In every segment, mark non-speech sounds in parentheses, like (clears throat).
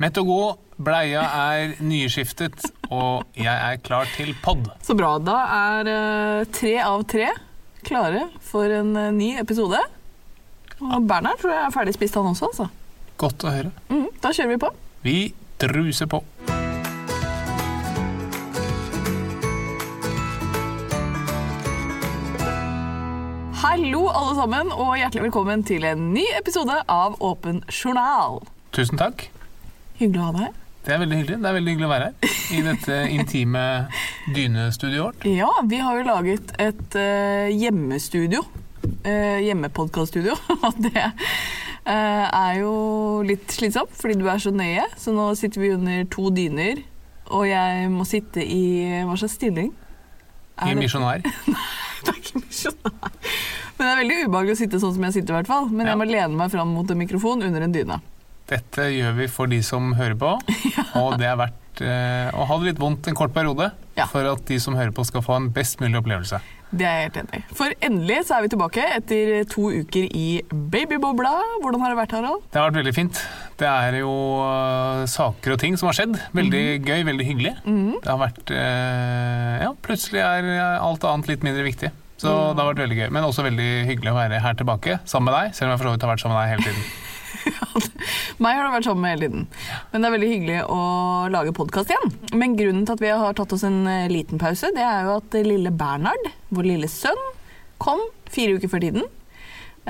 Mett og god, bleia er nyskiftet, og jeg er klar til pod. Så bra. Da er eh, tre av tre klare for en eh, ny episode. Og Bernhard tror jeg er ferdig spist, han også. altså. Godt å høre. Mm, da kjører vi på. Vi druser på. Hallo, alle sammen, og hjertelig velkommen til en ny episode av Åpen journal. Tusen takk. Hyggelig å ha deg her. Det er veldig hyggelig. Det er veldig hyggelig å være her i dette (laughs) intime dynestudioet vårt. Ja, vi har jo laget et uh, hjemmestudio. Uh, Hjemmepodkaststudio. (laughs) Og det uh, er jo litt slitsomt, fordi du er så nøye. Så nå sitter vi under to dyner, og jeg må sitte i hva slags stilling? Er I misjonær. (laughs) Det er ikke misjonær. Men det er veldig ubehagelig å sitte sånn som jeg sitter, i hvert fall. Men Ja. jeg må lene meg fram mot en mikrofon under en dyne. Dette gjør vi for de som hører på, (laughs) og det er verdt eh, å ha det litt vondt en kort periode Ja. for at de som hører på skal få en best mulig opplevelse. Det er jeg helt enig i. For endelig så er vi tilbake etter to uker i babybobla. Hvordan har det vært, Harald? Det har vært veldig fint. Det er jo uh, saker og ting som har skjedd. Veldig gøy, veldig hyggelig. Det har vært uh, Ja, plutselig er alt annet litt mindre viktig. Så det har vært veldig gøy. Men også veldig hyggelig å være her tilbake sammen med deg, selv om jeg for så vidt har vært sammen med deg hele tiden. (laughs) Meg har du vært sammen med hele tiden. Men det er veldig hyggelig å lage podkast igjen. Men grunnen til at vi har tatt oss en eh, liten pause, det er jo at lille Bernhard, vår lille sønn, kom fire uker før tiden.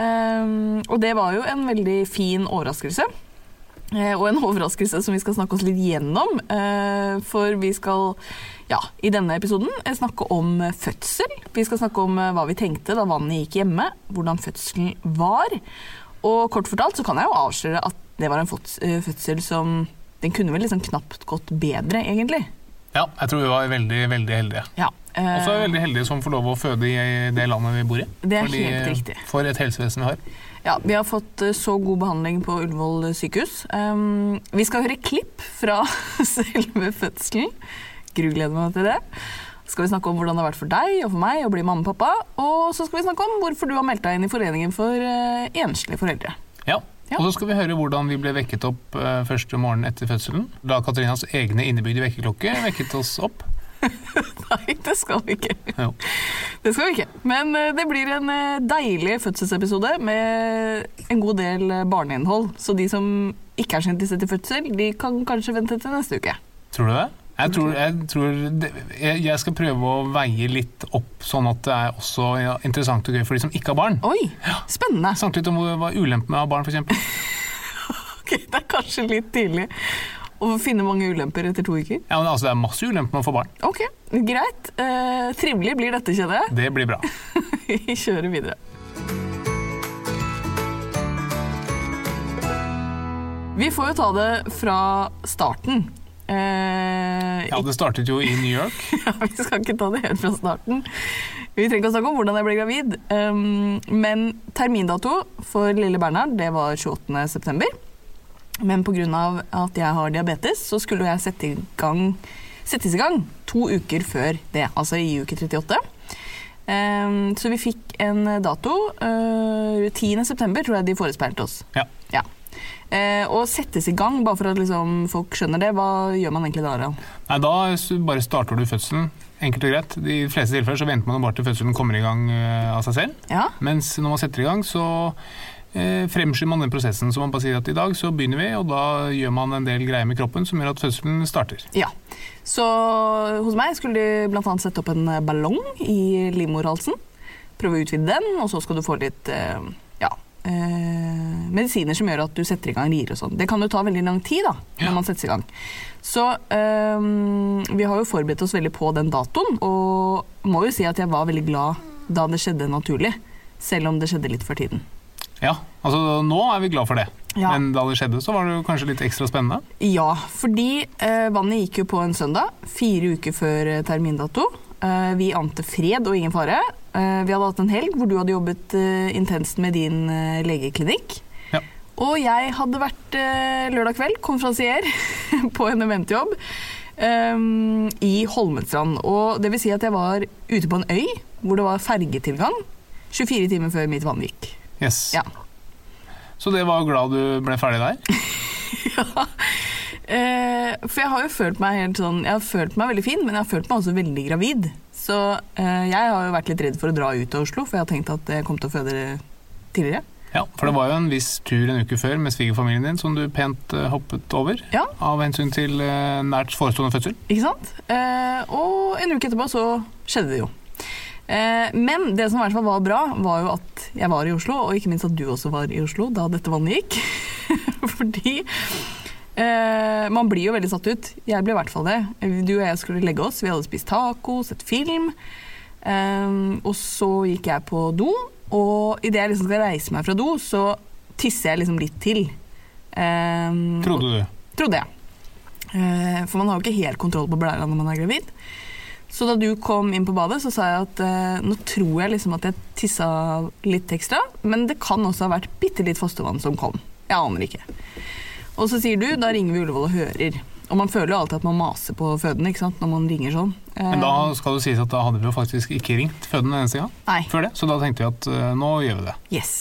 Ehm, og det var jo en veldig fin overraskelse. Eh, og en (laughs) overraskelse som vi skal snakke oss litt gjennom. eh, for vi skal ja, i denne episoden snakke om fødsel. Vi skal snakke om hva vi tenkte da vannet gikk hjemme, hvordan fødselen var. Og kort fortalt så kan jeg jo avsløre at det var en eh, fødsel som Den kunne vel liksom knapt gått bedre, egentlig. Ja, jeg tror vi var veldig, veldig heldige. Ja. eh, Og så er vi veldig heldige som får lov å føde i det landet vi bor i. Det er Fordi, helt riktig. For et helsevesen vi har. Ja, Vi har fått eh, så god behandling på Ullevål sykehus. Um, vi skal høre klipp fra (laughs) selve fødselen. Grugleder meg til det. Skal vi snakke om hvordan det har vært for deg og for meg å bli mamma og pappa. Og så skal vi snakke om hvorfor du har meldt deg inn i Foreningen for uh, enslige foreldre. Ja. Ja. Og så skal vi høre hvordan vi ble vekket opp uh, første morgen etter fødselen. Da Katrinas egne innebygde vekkerklokke vekket oss opp. (laughs) Nei, det skal vi ikke. Jo. Det skal vi ikke. Men uh, det blir en deilig fødselsepisode med en god del barneinnhold. Så de som ikke er så interessert i fødsel, de kan kanskje vente til neste uke. Tror du det? Jeg tror, jeg, tror det, jeg, skal prøve å veie litt opp, sånn at det er også ja, interessant og gøy for de som ikke har barn. Oi, spennende. Snakke litt om hva ulempen med å ha barn, f.eks. (laughs) Ok, det er kanskje litt tidlig å finne mange ulemper etter to uker. Ja, men altså, det er masse ulemper med å få barn. Ok, greit. Eh, trivelig blir dette, kjenner jeg. Det blir bra. (laughs) Vi kjører videre. Vi får jo ta det fra starten. Eh, Ja, det startet jo i New York. (laughs) ja, vi skal ikke ta det helt fra starten. Vi trenger ikke å snakke om hvordan jeg ble gravid. Um, men termindato for lille Bernhard det var 28. september. Men pga. at jeg har diabetes, så skulle jeg sette i gang, settes i gang to uker før det, altså i uke 38. Um, så vi fikk en dato. Uh, 10. september tror jeg de forespeilte oss. Ja. Ja. Eh, og settes i gang, bare for at liksom, folk skjønner det. Hva gjør man egentlig da? Arian? Nei, da bare starter du fødselen. Enkelt og greit. I de fleste tilfeller så venter man bare til fødselen kommer i gang eh, av seg selv. Ja? Mens når man setter i gang, så eh, fremskynder man den prosessen. Så man bare sier at i dag så begynner vi, og da gjør man en del greier med kroppen som gjør at fødselen starter. Ja. Så hos meg skulle de bl.a. sette opp en eh, ballong i livmorhalsen. Prøve å utvide den, og så skal du få litt eh, ja, eh, medisiner som gjør at du setter i gang rier og sånn. Det kan jo ta veldig lang tid da, når Ja. man settes i gang. Så eh, vi har jo forberedt oss veldig på den datoen, og må jo si at jeg var veldig glad da det skjedde naturlig. Selv om det skjedde litt før tiden. Ja, altså nå er vi glad for det. Ja. Men da det skjedde, så var det jo kanskje litt ekstra spennende. Ja, fordi eh, vannet gikk jo på en søndag, fire uker før eh, termindato. Eh, vi ante fred og ingen fare. Eh, vi hadde hatt en helg hvor du hadde jobbet eh, intenst med din legeklinikk. Ja. Og jeg hadde vært lørdag kveld konferansier (laughs) på en eventjobb i Holmestrand. Og det vil si at jeg var ute på en øy hvor det var fergetilgang 24 timer før mitt vann gikk. Yes. Ja. Så det var glad du ble ferdig der. (laughs) (laughs) Eh, for jeg har jo følt meg helt sånn Jeg har følt meg veldig fin, men jeg har følt meg også veldig gravid. Så eh, jeg har jo vært litt redd for å dra ut av Oslo, for jeg har tenkt at jeg kom til å føde tidligere. Ja, For det var jo en viss tur en uke før med svigerfamilien din som du pent eh, hoppet over. Ja. Av hensyn til eh, nært forestående fødsel. Ikke sant? Eh, og en uke etterpå så skjedde det jo. Eh, men det som i hvert fall var bra, var jo at jeg var i Oslo, og ikke minst at du også var i Oslo da dette vannet gikk. (laughs) Fordi eh, man blir jo veldig satt ut. Jeg ble i hvert fall det. Du og jeg skulle legge oss. Vi hadde spist taco, sett film. Eh, og så gikk jeg på do, og idet jeg liksom skal reise meg fra do, så tisser jeg liksom litt til. Eh, Trodde du. Trodde jeg. Eh, For man har jo ikke helt kontroll på blæra når man er gravid. Så da du kom inn på badet, så sa jeg at eh, nå tror jeg liksom at jeg tissa litt ekstra, men det kan også ha vært bitte litt fostervann som kom. Jeg aner ikke. Og så sier du, da ringer vi Ullevål og hører. Og man føler jo alltid at man maser på fødende ikke sant, når man ringer sånn. Eh, Men da skal det sies at da hadde vi jo faktisk ikke ringt fødende den eneste gang før det. Så da tenkte vi at uh, nå gjør vi det. Yes.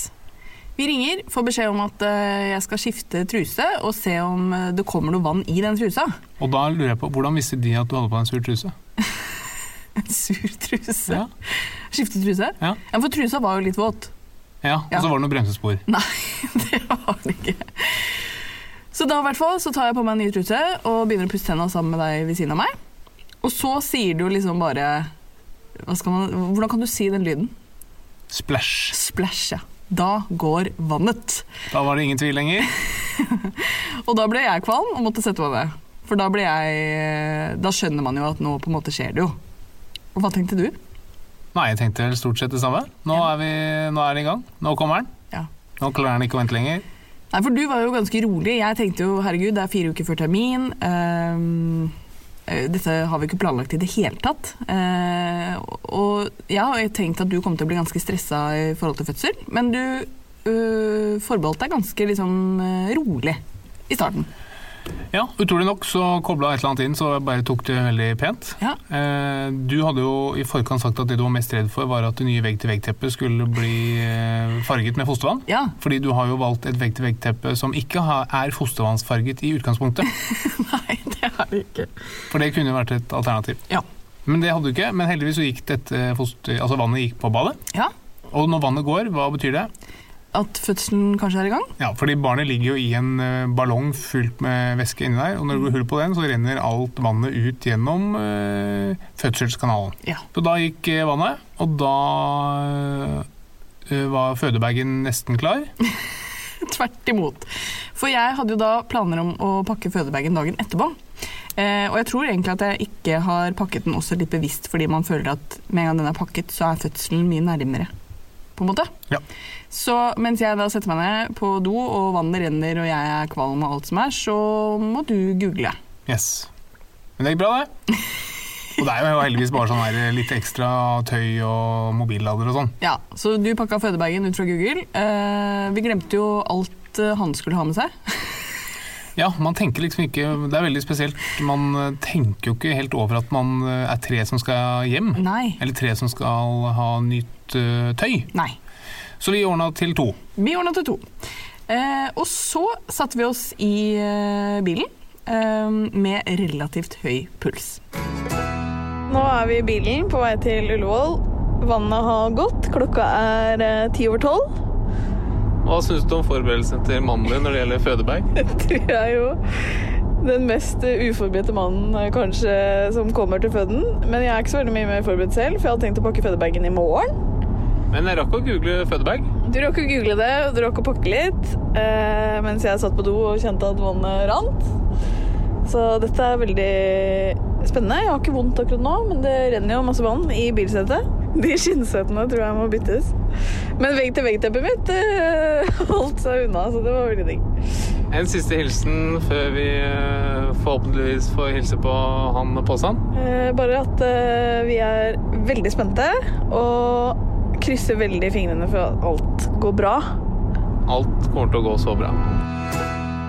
Vi ringer, får beskjed om at uh, jeg skal skifte truse og se om eh, det kommer noe vann i den trusa. Og da lurer jeg på, hvordan visste de at du hadde på en sur truse? (laughs) En sur truse. Ja. Skifte truse? Ja. ja, for trusa var jo litt våt. Ja, og Ja. så var det noen bremsespor. Nei, (laughs) det var det ikke. Så da i hvert fall så tar jeg på meg en ny truse og begynner å pusse tenna sammen med deg ved siden av meg. Og så sier du liksom bare man, Hvordan kan du si den lyden? Splash. Splash, ja. Da går vannet. Da var det ingen tvil lenger. (laughs) Og da ble jeg kvalm og måtte sette meg ned. For da ble jeg Da skjønner man jo at nå på en måte skjer det jo. Og hva tenkte du? Nei, jeg tenkte vel stort sett det samme. Nå er vi nå er det i gang. Nå kommer den. Ja. Nå klarer den ikke å vente lenger. Nei, for du var jo ganske rolig. Jeg tenkte jo herregud, det er fire uker før termin. Eh, dette har vi ikke planlagt i det hele tatt. Eh, og jeg har tenkt at du kom til å bli ganske stressa i forhold til fødsel, men du øh, forbeholdt deg ganske liksom rolig i starten. Ja, utrolig nok så kobla et eller annet inn, så jeg bare tok det veldig pent. Ja. Eh, du hadde jo i forkant sagt at det du var mest redd for, var at det nye vegg-til-vegg-teppet skulle bli eh, farget med fostervann. Ja. Fordi du har jo valgt et vegg-til-vegg-teppe som ikke er fostervannsfarget i utgangspunktet. (laughs) Nei, det har det ikke. For det kunne vært et alternativ. Ja. Men det hadde du ikke. Men heldigvis så gikk dette foster, altså vannet gikk på badet. Ja. Og når vannet går, hva betyr det? At fødselen kanskje er i gang? Ja, fordi barnet ligger jo i en eh, ballong fullt med væske inni der, og når det går hull på den, så renner alt vannet ut gjennom øh, fødselskanalen. Ja. Så da gikk eh, vannet, og da øh, var fødebagen nesten klar. (laughs) Tvert imot. For jeg hadde jo da planer om å pakke fødebagen dagen etterpå. Eh, og jeg tror egentlig at jeg ikke har pakket den også litt bevisst, fordi man føler at med en gang den er pakket, så er fødselen mye nærmere. På en måte. Ja. Så mens jeg da setter meg ned på do, og vannet renner, og jeg er kvalm og alt som er, så må du google. Yes. Men det gikk bra, det. (laughs) Og det er jo heldigvis bare sånn her litt ekstra tøy og mobillader og sånn. Ja, Så du pakka fødebagen ut fra Google. Eh, vi glemte jo alt eh, han skulle ha med seg. (laughs) Ja, man tenker liksom ikke Det er veldig spesielt. Man eh, tenker jo ikke helt over at man eh, er tre som skal hjem. Nei. Eller tre som skal ha nytt uh, tøy. Nei. Så vi ordna til to. Vi ordna til to. Eh, og så satte vi oss i eh, bilen eh, med relativt høy puls. Nå er vi i bilen på vei til Ullevål. Vannet har gått. Klokka er eh, ti over tolv. Hva syns du om forberedelsene til mannen din når det gjelder fødebag? (laughs) tror jeg jo den mest uforberedte mannen eh, kanskje som kommer til føden. Men jeg er ikke så veldig mye mer forberedt selv, for jeg hadde tenkt å pakke fødebagen i morgen. Men jeg rakk å google fødebag. Du rakk å google det, og du rakk å pakke litt, eh, mens jeg satt på do og kjente at vannet rant. Så dette er veldig spennende. Jeg har ikke vondt akkurat nå, men det renner jo masse vann i bilsetet. De skinnsetene tror jeg må byttes. Men vegg-til-vegg-teppet mitt eh, holdt seg unna, så det var veldig digg. En siste hilsen før vi eh, forhåpentligvis får hilse på han med Eh, bare at eh, vi er veldig spente og krysser veldig fingrene for at alt går bra. Alt kommer til å gå så bra.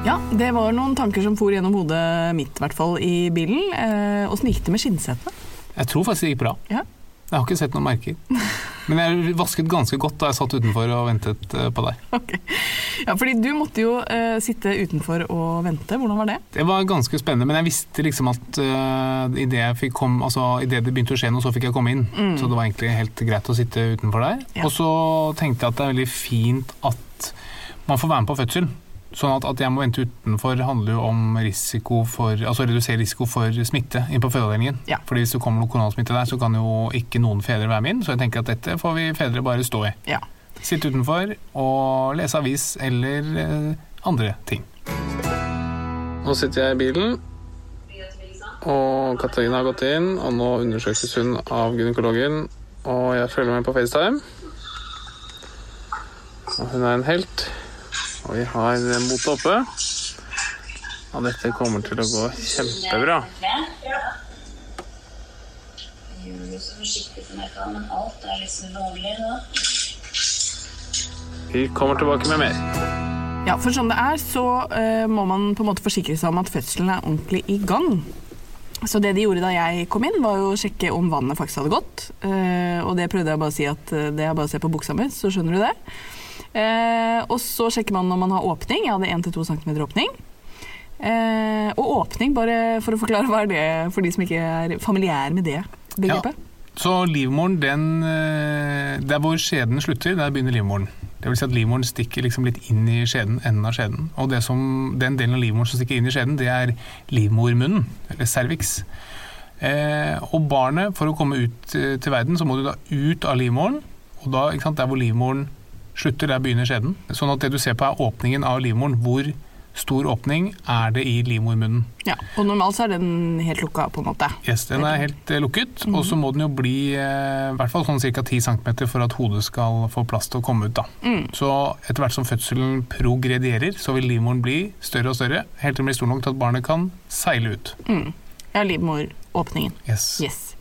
Ja, det var noen tanker som for gjennom hodet mitt, i hvert fall, i bilen. Eh, Åssen gikk det med skinnsetene? Jeg tror faktisk det gikk bra. Ja. Jeg har ikke sett noen merker. (laughs) Men jeg vasket ganske godt da jeg satt utenfor og ventet eh, på deg. Okay. Ja, fordi du måtte jo uh, sitte utenfor og vente. Hvordan var det? Det var ganske spennende, men jeg visste liksom at uh, idet jeg kom, altså, i det det begynte å skje noe, så fikk jeg komme inn. Så det var egentlig helt greit å sitte utenfor der. Ja. Og så tenkte jeg at det er veldig fint at man får være med på fødsel. Sånn at, at jeg må vente utenfor handler jo om risiko for, altså redusere risiko for smitte inn på fødeavdelingen. Ja. Fordi hvis det kommer noe koronasmitte der, så kan jo ikke noen fedre være med inn. Så jeg tenker at dette får vi fedre bare stå i. Ja. Sitte utenfor og lese avis eller eh, andre ting. Nå sitter jeg i bilen, og Katarina har gått inn, og nå undersøkes hun av gynekologen, og jeg følger med på FaceTime. Og hun er en helt, og vi har motet oppe. Og dette kommer til å gå kjempebra. Gjør det så forsiktig som jeg men alt er liksom lovlig. Vi kommer tilbake med mer. Ja, for sånn det er, så uh, må man på en måte forsikre seg om at fødselen er ordentlig i gang. Så det de gjorde da jeg kom inn, var å sjekke om vannet faktisk hadde gått. Uh, og det prøvde jeg bare å si at uh, det er bare å se på buksa mi, så skjønner du det. Eh, og så sjekker man om man har åpning. Jeg hadde 1-2 cm åpning. Eh, og åpning, bare for å forklare hva er det for de som ikke er familiære med det begrepet. Så livmoren, den eh, Der hvor skjeden slutter, der begynner livmoren. Det vil si at livmoren stikker liksom litt inn i skjeden, enden av skjeden. Og som, den delen av livmoren som stikker inn i skjeden, det er livmormunnen, eller cervix. Eh, og barnet, for å komme ut eh, til verden, så må du da ut av livmoren. Og da, sant, der hvor livmoren slutter, der begynner skjeden. Sånn at det du ser på er åpningen av livmoren. Hvor stor åpning er det i livmormunnen? Ja, og normalt så er den helt lukka, på en måte. Yes, den er helt eh, lukket, og så må den jo bli eh, i hvert fall sånn ca. 10 cm for at hodet skal få plass til å komme ut. Da. Så etter hvert som fødselen progredierer, så vil livmoren bli større og større, helt til den blir stor nok til at barnet kan seile ut. Ja, livmoråpningen. Yes. Yes.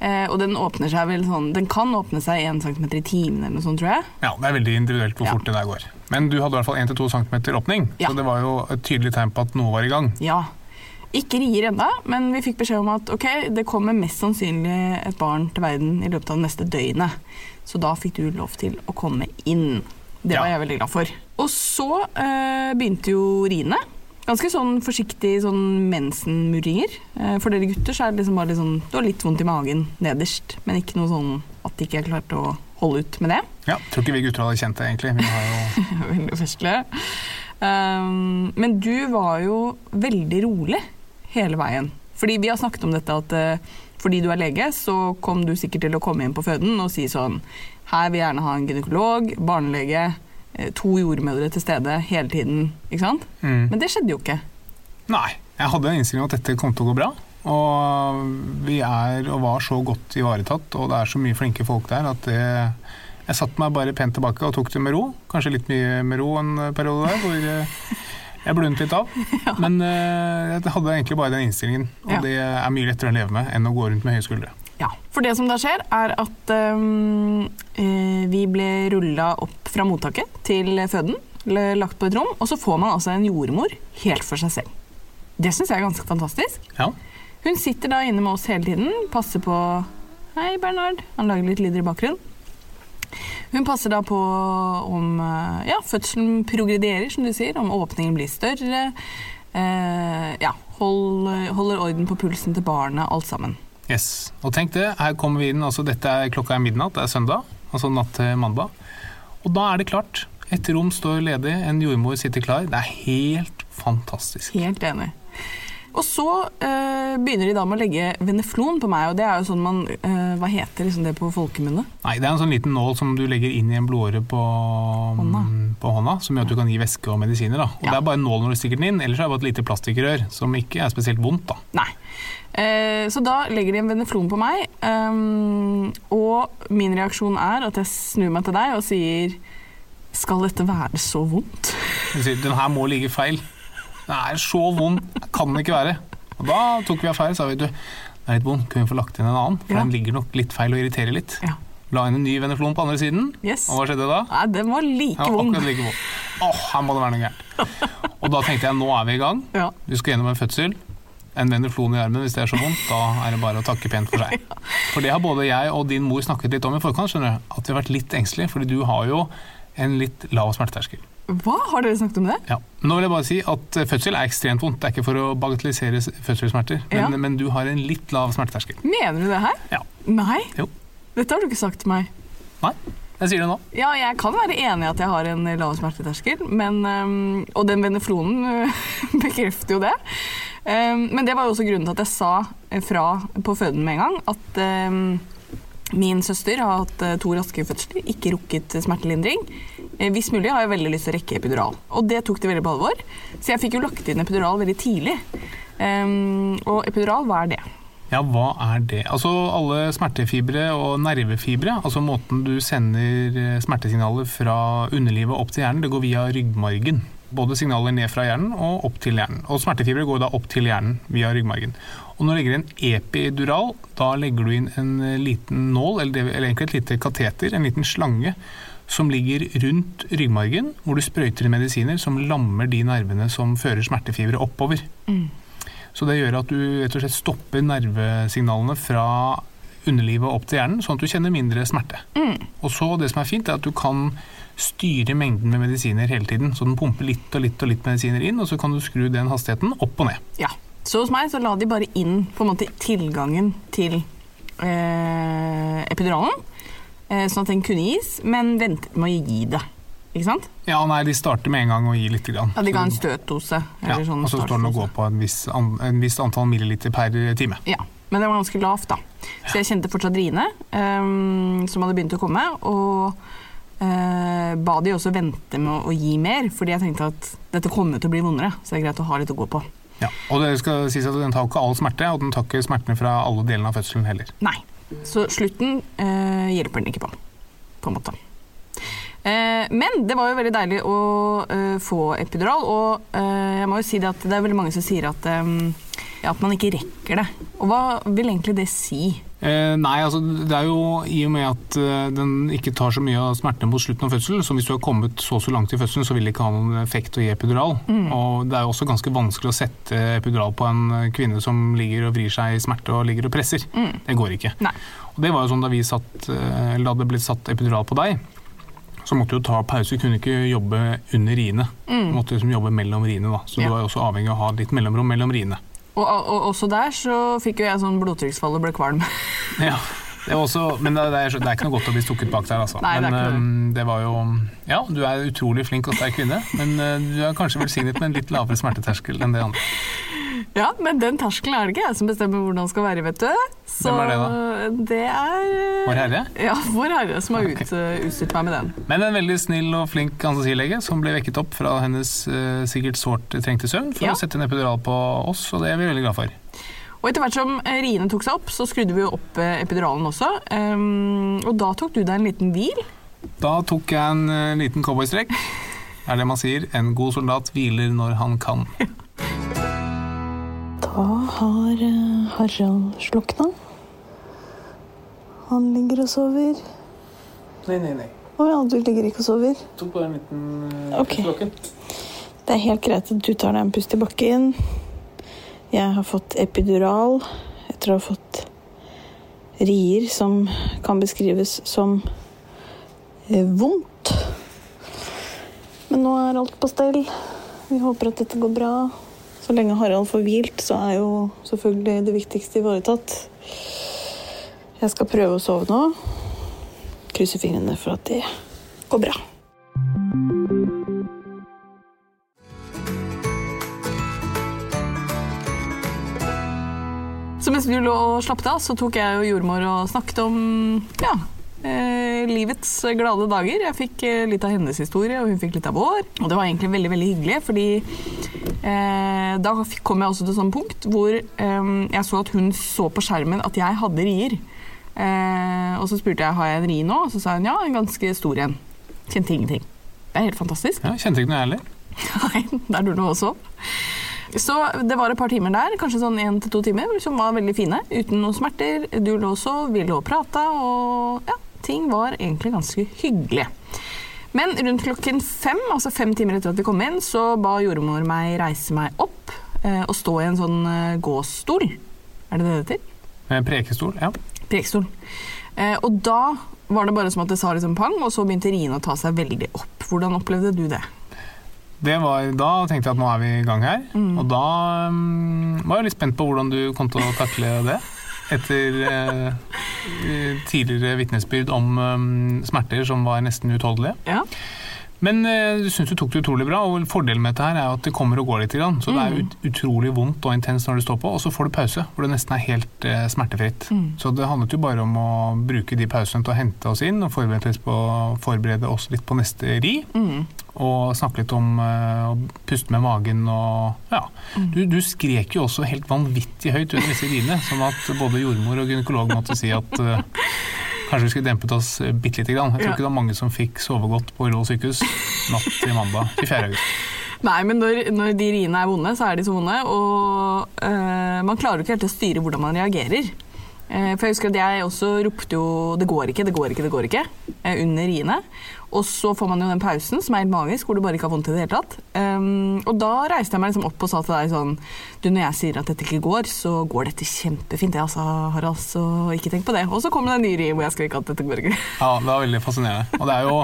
Eh, og den åpner seg vel sånn Den kan åpne seg 1 cm i timen eller noe sånt, tror jeg. Ja, Det er veldig individuelt hvor Ja. fort det der går. Men du hadde i hvert fall 1-2 cm åpning, Ja. så det var jo et tydelig tegn på at noe var i gang. Ja. Ikke rier ennå, men vi fikk beskjed om at ok, det kommer mest sannsynlig et barn til verden i løpet av det neste døgnet. Så da fikk du lov til å komme inn. Det Ja. var jeg veldig glad for. Og så eh, begynte jo riene. Ganske sånn forsiktig sånn mensenmurringer. Eh, for dere gutter så er det liksom bare litt sånn Du har litt vondt i magen nederst, men ikke noe sånn at de ikke har klart å holde ut med det. Ja, Tror ikke vi gutter hadde kjent det, egentlig. Vi har jo (laughs) Veldig festlig. Um, men du var jo veldig rolig hele veien. Fordi vi har snakket om dette at uh, fordi du er lege, så kom du sikkert til å komme inn på føden og si sånn Her vil jeg gjerne ha en gynekolog, barnelege, to jordmødre til stede hele tiden. Ikke sant? mm. Men det skjedde jo ikke. Nei. Jeg hadde en innstilling om at dette kom til å gå bra. Og vi er og var så godt ivaretatt, og det er så mye flinke folk der at det Jeg satte meg bare pent tilbake og tok det med ro. Kanskje litt mye med ro en periode der, hvor Jeg blundet litt av, (laughs) men eh, jeg hadde egentlig bare den innstillingen. Og Ja. det er mye lettere å leve med enn å gå rundt med høye skuldre. Ja, for det som da skjer er at eh, vi ble rulla opp fra mottaket til føden, lagt på et rom, og så får man altså en jordmor helt for seg selv. Det syns jeg er ganske fantastisk. Ja. Hun sitter da inne med oss hele tiden, passer på Hei, Bernard. Han lager litt lyder i bakgrunnen. Hun passer da på om eh, ja, fødselen progrederer, som du sier, om åpningen blir større. Eh, ja, hold, holder orden på pulsen til barnet, alt sammen. Yes. Og tenk det, her kommer vi inn, altså dette er klokka er midnatt, det er søndag, altså natt til mandag. Og da er det klart. Et rom står ledig, en jordmor sitter klar. Det er helt fantastisk. Helt enig. Og så øh, begynner de da med å legge veneflon på meg, og det er jo sånn man øh, Hva heter liksom det på folkemunne? Nei, det er en sånn liten nål som du legger inn i en blodåre på Hånda. på hånda, som gjør at du kan gi væske og medisiner. Da. Og Ja. Det er bare en nål når du stikker den inn, ellers er det bare et lite plastikkrør, som ikke er spesielt vondt. da. Nei. Eh, så da legger de en veneflon på meg, ehm, og min reaksjon er at jeg snur meg til deg og sier Skal dette være så vondt? Du sier, Den her må ligge feil. Den er så vondt, det kan den ikke være. Og da tok vi affære, sa vi du, det er litt vondt, kunne vi få lagt inn en annen? For Ja. den ligger nok litt feil og irriterer litt. Ja. La inn en ny veneflon på andre siden, Yes. og hva skjedde da? Nei, den var like vond. akkurat like vond. Åh, her må det være noe gærent. Og da tenkte jeg, nå er vi i gang. Ja. Du skal gjennom en fødsel. En veneflon i armen hvis det er så vondt, da er det bare å takke pent for seg. (laughs) For det har både jeg og din mor snakket litt om i forkant, skjønner du. At vi har vært litt engstelige, fordi du har jo en litt lav smerteterskel. Hva? Har dere snakket om det? Ja. Nå vil jeg bare si at eh, fødsel er ekstremt vondt. Det er ikke for å bagatellisere fødselssmerter, men, Ja. men du har en litt lav smerteterskel. Mener du det her? Ja. Nei? Jo. Dette har du ikke sagt til meg. Nei, jeg sier det nå. Ja, jeg kan være enig i at jeg har en lav smerteterskel, men, øhm, og den veneflonen øh, (laughs) bekrefter jo det. Um, men det var jo også grunnen til at jeg sa fra på føden med en gang at øhm, min søster har hatt øh, to raske fødsler, ikke rukket smertelindring. Eh, Hvis mulig har jeg veldig lyst til å rekke epidural. Og det tok de veldig på alvor. Så jeg fikk jo lagt inn epidural veldig tidlig. Og epidural, hva er det? Ja, hva er det? Altså alle smertefibre og nervefibre, altså måten du sender eh, smertesignaler fra underlivet opp til hjernen, det går via ryggmargen. Både signaler ned fra hjernen og opp til hjernen. Og smertefibre går da opp til hjernen via ryggmargen. Og når du legger en epidural, da legger du inn en eh, liten nål, eller, eller egentlig et lite kateter, en liten slange, som ligger rundt ryggmargen, hvor du sprøyter inn medisiner som lammer de nervene som fører smertefibre oppover. Så det gjør at du rett og slett stopper nervesignalene fra underlivet opp til hjernen, sånn at du kjenner mindre smerte. Og så det som er fint, er at du kan styre mengden med medisiner hele tiden. Så den pumper litt og litt og litt medisiner inn, og så kan du skru den hastigheten opp og ned. Ja. Så hos meg så la de bare inn på en måte tilgangen til eh, epiduralen, eh, sånn at den kunne gis, men ventet med å gi det. Ikke sant? Ja, nei, de starter med en gang å gi litt. Grann. Ja, De ga en støtdose. ja, sånn og så står den og går på en viss, an, en viss antall milliliter per time. Ja, men det var ganske lavt, da. Så jeg kjente fortsatt riene, um, som hadde begynt å komme. Og uh, ba de også vente med å, å gi mer, fordi jeg tenkte at dette kommer til å bli vondere. Så det er greit å ha litt å gå på. Ja. Og det skal sies at den tar ikke all smerte, og den tar ikke smertene fra alle delene av fødselen heller. Nei. Så slutten uh, hjelper den ikke på, på en måte. Eh, men det var jo veldig deilig å eh, få epidural, og eh, jeg må jo si det at det er veldig mange som sier at, at man ikke rekker det. Og hva vil egentlig det si? Eh, nei, altså det er jo i og med at eh, den ikke tar så mye av smertene mot slutten av fødselen, så hvis du har kommet så så langt i fødselen, så vil det ikke ha noen effekt å gi epidural. Og det er jo også ganske vanskelig å sette epidural på en kvinne som ligger og vrir seg i smerte og ligger og presser. Det går ikke. Nei. Og det var jo sånn da vi satt, eller da det ble satt epidural på deg, så måtte du ta pause, kunne ikke jobbe under riene. Du måtte liksom jobbe mellom riene da, så Ja. du var også avhengig av å ha litt mellomrom mellom riene. Og, og også der så fikk jo jeg sånn blodtrykksfall og ble kvalm. (laughs) Ja, det også, men det er, det er ikke noe godt å bli stukket bak der, altså. Nei, det men det. øhm, det var jo Ja, du er utrolig flink og sterk kvinne, men øh, du er kanskje velsignet med en litt lavere smerteterskel enn det andre. Ja, men den terskelen er det ikke jeg som bestemmer hvordan den skal være, vet du. Så Hvem er det da? det er Vår Herre? Ja, Vår Herre som har Ok. ut, utstyrt meg med den. Men en veldig snill og flink anestesilege som ble vekket opp fra hennes øh, sikkert sårt trengte søvn for Ja. å sette en epidural på oss, og det er vi veldig glad for. Og etter hvert som eh, riene tok seg opp, så skrudde vi opp eh, epiduralen også. Um, og da tok du deg en liten hvil. Da tok jeg en uh, liten cowboystrekk er det man sier. En god soldat hviler når han kan. (laughs) Da har eh, Harald slukna. Han ligger og sover. Nei, nei, nei. Å ja, du ligger ikke og sover? Tok bare en liten uh, Ok. Det er helt greit at du tar deg en pust i bakken. Jeg har fått epidural etter å ha fått rier som kan beskrives som eh, vondt. Men nå er alt på stell. Vi håper at dette går bra. Så lenge Harald får hvilt, så er jo selvfølgelig det viktigste ivaretatt. Jeg skal prøve å sove nå. Krysser fingrene for at det går bra. Så mens du lå og slappet av, så tok jeg og jordmor og snakket om ja, eh, livets glade dager. Jeg fikk eh, litt av hennes historie, og hun fikk litt av vår. Og det var egentlig veldig veldig hyggelig, fordi eh, da kom jeg også til et sånt punkt hvor eh, jeg så at hun så på skjermen at jeg hadde rier. Eh, og så spurte jeg har jeg en ri nå, og så sa hun ja, en ganske stor en. Kjente ingenting. Det er helt fantastisk. Ja, kjente ikke noe jeg heller. (laughs) Nei, der du nå også. Så det var et par timer der, kanskje sånn én til to timer, som var veldig fine. Uten noen smerter. Du lå og sov, vi lå og prata, og ja, ting var egentlig ganske hyggelig. Men rundt klokken fem, altså fem timer etter at vi kom inn, så ba jordmor meg reise meg opp eh, og stå i en sånn eh, gåstol. Er det det det heter? Eh, Prekestol, ja. Prekestol. Eh, og da var det bare som at det sa liksom pang, og så begynte riene å ta seg veldig opp. Hvordan opplevde du det? Det var, da tenkte jeg at nå er vi i gang her. Mm. Og da um, var jeg litt spent på hvordan du kom til å takle det. Etter eh, tidligere vitnesbyrd om um, smerter som var nesten utholdelige. Ja. Men eh, du syns du tok det utrolig bra, og fordelen med dette her er at det kommer og går litt. Grann, så det er ut, utrolig vondt og intenst når du står på, og så får du pause, hvor det nesten er helt eh, smertefritt. Så det handlet jo bare om å bruke de pausene til å hente oss inn og forberede oss på, forberede oss litt på neste ri. Og snakke litt om eh, å puste med magen og ja. Du, du skrek jo også helt vanvittig høyt under disse riene, sånn at både jordmor og gynekolog måtte si at eh, (laughs) Kanskje vi skulle dempet oss eh, bitte lite grann. Jeg tror ikke det var mange som fikk sove godt på Ullevål sykehus natt til mandag 24. august. (laughs) Nei, men når, når de riene er vonde, så er de så vonde, og øh, man klarer jo ikke helt å styre hvordan man reagerer. Eh, for jeg husker at jeg også ropte jo 'det går ikke, det går ikke', det går ikke, under riene. Og så får man jo den pausen som er helt magisk, hvor du bare ikke har vondt i det hele tatt. Um, og da reiste jeg meg liksom opp og sa til deg sånn Du, når jeg sier at dette ikke går, så går dette kjempefint, jeg altså, Harald, så ikke tenk på det. Og så kom det en ny ri hvor jeg skrek at dette går ikke. Ja, det var veldig fascinerende. Og det er jo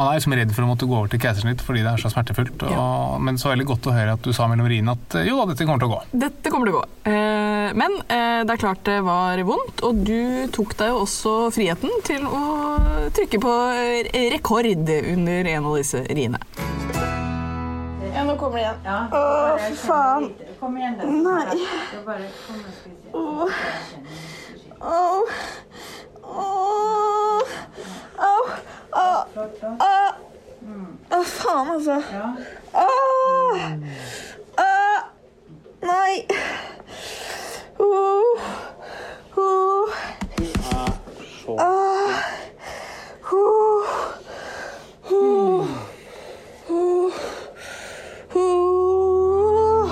man er liksom redd for å måtte gå over til keisersnitt fordi det er så smertefullt. Og, Men så veldig godt å høre at du sa mellom riene at eh, jo da, dette kommer til å gå. Dette kommer til å gå. Eh, men eh, det er klart det var vondt, og du tok deg jo også friheten til å trykke på rekord under en av disse riene. Ja, nå kommer det igjen. Å, for faen. Kom igjen, da. Nei. Bare. Åh. Åh. Åh. Åh. Åh. Åh, faen, altså. Ja. Åh. Åh. Nei. Åh. Åh. Åh. Åh. Åh. Åh. Åh.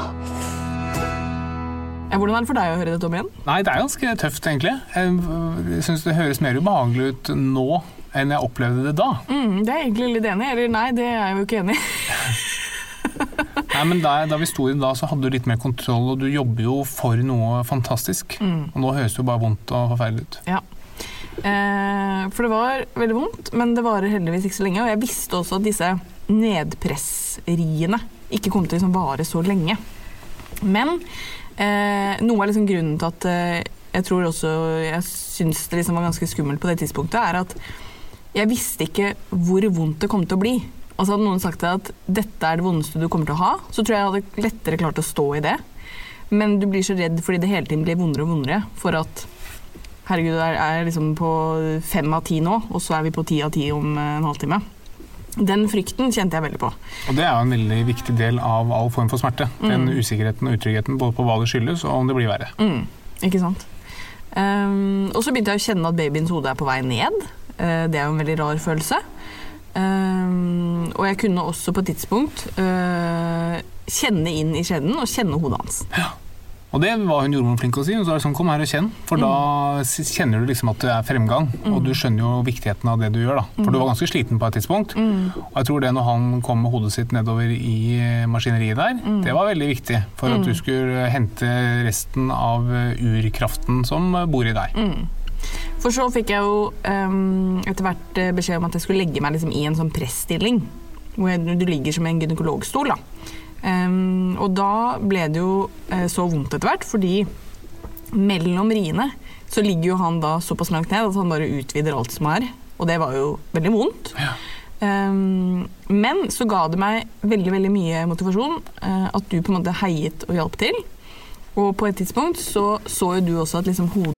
Ja, hvordan er det for deg å høre dette om igjen? Nei, det er ganske tøft, egentlig. Jeg syns det høres mer ubehagelig ut nå enn jeg opplevde det da. Mm, det er jeg egentlig litt enig i. Eller nei, det er jeg jo ikke enig i. (laughs) Nei, men da, da vi sto i det da, så hadde du litt mer kontroll, og du jobber jo for noe fantastisk. Og nå høres det jo bare vondt og forferdelig ut. Ja. Eh, for det var veldig vondt, men det varer heldigvis ikke så lenge. Og jeg visste også at disse nedpressriene ikke kom til å liksom vare så lenge. Men eh, noe av liksom grunnen til at eh, jeg tror også jeg syns det liksom var ganske skummelt på det tidspunktet, er at jeg visste ikke hvor vondt det kom til å bli. Altså Hadde noen sagt at dette er det vondeste du kommer til å ha, så tror jeg jeg hadde lettere klart å stå i det. Men du blir så redd fordi det hele tiden blir vondere og vondere for at herregud, jeg er, liksom på fem av ti nå, og så er vi på ti av ti om eh, en halvtime. Den frykten kjente jeg veldig på. Og det er jo en veldig viktig del av all form for smerte. Den usikkerheten og utryggheten både på hva det skyldes, og om det blir verre. Mm, ikke sant? Um, og så begynte jeg å kjenne at babyens hode er på vei ned. Eh, det er jo en veldig rar følelse. Ehm, og jeg kunne også på et tidspunkt eh, kjenne inn i skjeden og kjenne hodet hans. Og det var hun jordmoren flink å si. Hun sa sånn, kom her og kjenn. For da kjenner du liksom at det er fremgang. Og du skjønner jo viktigheten av det du gjør. da. For du var ganske sliten på et tidspunkt. Og jeg tror det når han kom med hodet sitt nedover i eh, maskineriet der, det var veldig viktig for at du skulle hente resten av eh, urkraften som eh, bor i deg. For så fikk jeg jo um, etter hvert eh, beskjed om at jeg skulle legge meg liksom i en sånn presstilling. Hvor jeg, du ligger som i en gynekologstol. da. Um, og da ble det jo uh, så vondt etter hvert, fordi mellom riene så ligger jo han da såpass langt ned at han bare utvider alt som er. Og det var jo veldig vondt. Ehm, men så ga det meg veldig veldig mye motivasjon uh, at du på en måte heiet og hjalp til. Og på et tidspunkt så så jo du også at liksom hodet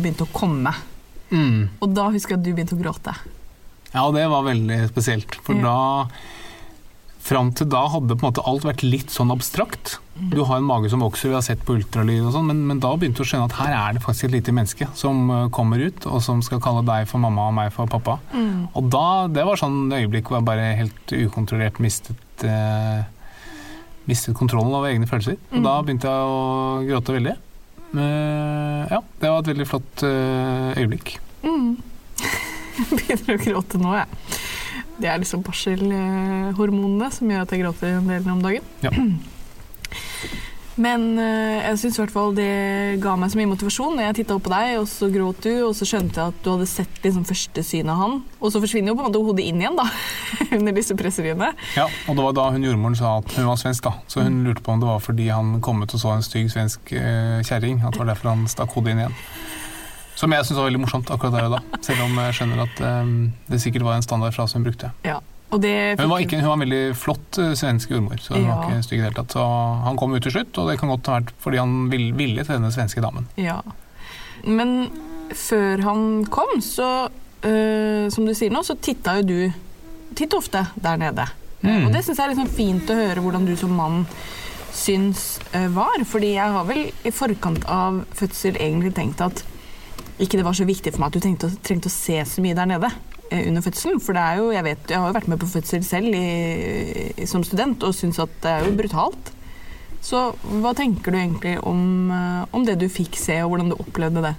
Begynte å komme. Og da husker jeg at du begynte å gråte. Ja, det var veldig spesielt. For Ja. da Fram til da hadde på en måte alt vært litt sånn abstrakt. Du har en mage som vokser, vi har sett på ultralyd og sånn, men, men da begynte du å skjønne at her er det faktisk et lite menneske som eh, kommer ut, og som skal kalle deg for mamma og meg for pappa. Og da, det var sånn øyeblikk hvor jeg bare helt ukontrollert mistet eh, mistet kontrollen over egne følelser. Og da begynte jeg å gråte veldig. Eh, ja, det var et veldig flott eh, øyeblikk. (laughs) Jeg begynner å gråte nå, jeg. Det er liksom barselhormonene som gjør at jeg gråter en del om dagen. Ja. (clears throat) Men eh, jeg syns i hvert fall det ga meg så mye motivasjon. Jeg titta opp på deg, og så gråt du, og så skjønte jeg at du hadde sett liksom første syn av han. Og så forsvinner jo på en måte hodet inn igjen, da, (laughs) under disse presseriene. Ja, og det var da hun jordmoren sa at hun var svensk, da. Så hun lurte på om det var fordi han kom ut og så en stygg svensk eh, kjerring. At det var derfor han stakk hodet inn igjen. Som jeg syntes var veldig morsomt akkurat der og da. Selv om jeg skjønner at eh, det sikkert var en standardfrase hun brukte. Ja. Hun var, ikke, hun var en veldig flott eh, svensk jordmor, så hun var ikke stygg i det hele tatt. Så han kom ut til slutt, og det kan godt ha vært fordi han ville, ville til denne svenske damen. Ja. Men før han kom, så øh, Som du sier nå, så titta jo du titt ofte der nede. Mm. Og det syns jeg er liksom fint å høre hvordan du som mann syns øh, var. Fordi jeg har vel i forkant av fødsel egentlig tenkt at ikke det var så viktig for meg at du trengte, å- trengte å se så mye der nede eh, under fødselen. For det er jo, jeg vet, jeg har jo vært med på fødsel selv i, som student og syns at det er jo brutalt. Så hva tenker du egentlig om, eh, om det du fikk se, og hvordan du opplevde det?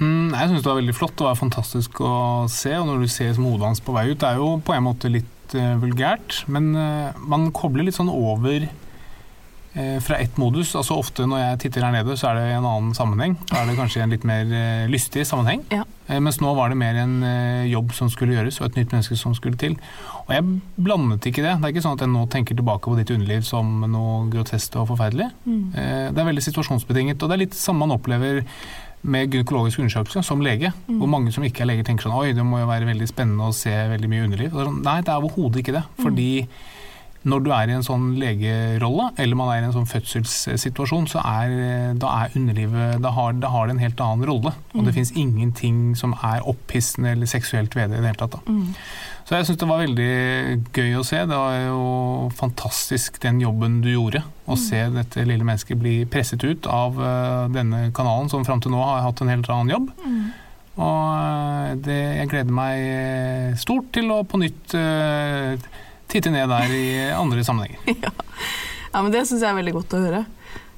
Mm, jeg syns det var veldig flott. Var fantastisk å se. Og når du ser hodet hans på vei ut, det er jo på en måte litt uh, vulgært, men uh, man kobler litt sånn over eh, fra ett modus. Altså Ofte når jeg titter her nede, så er det i en annen sammenheng. Da er det kanskje en litt mer eh, lystig sammenheng. Ja. Eh, mens nå var det mer en eh, jobb som skulle gjøres, og et nytt menneske som skulle til. Og jeg blandet ikke det. Det er ikke sånn at jeg nå tenker tilbake på ditt underliv som noe grotesk og forferdelig. Mm. Det er veldig situasjonsbetinget, og det er litt samme man opplever med gynekologisk undersøkelse som lege. Hvor mange som ikke er leger tenker sånn Oi, det må jo være veldig spennende å se veldig mye underliv. Er sånn, Nei, det er overhodet ikke det. Fordi når du er i en sånn legerolle, eller man er i en sånn fødselssituasjon, så er, da er underlivet Da har, da har det en helt annen rolle. Og Mm. det fins ingenting som er opphissende eller seksuelt ved det i det hele tatt. Mm. Så jeg syns det var veldig gøy å se. Det var jo fantastisk den jobben du gjorde. Å se dette lille mennesket bli presset ut av eh, denne kanalen, som fram til nå har hatt en helt annen jobb. Og eh, det, jeg gleder meg eh, stort til å på nytt eh, titte ned der i andre sammenhenger. (laughs) Ja, men Det syns jeg er veldig godt å høre.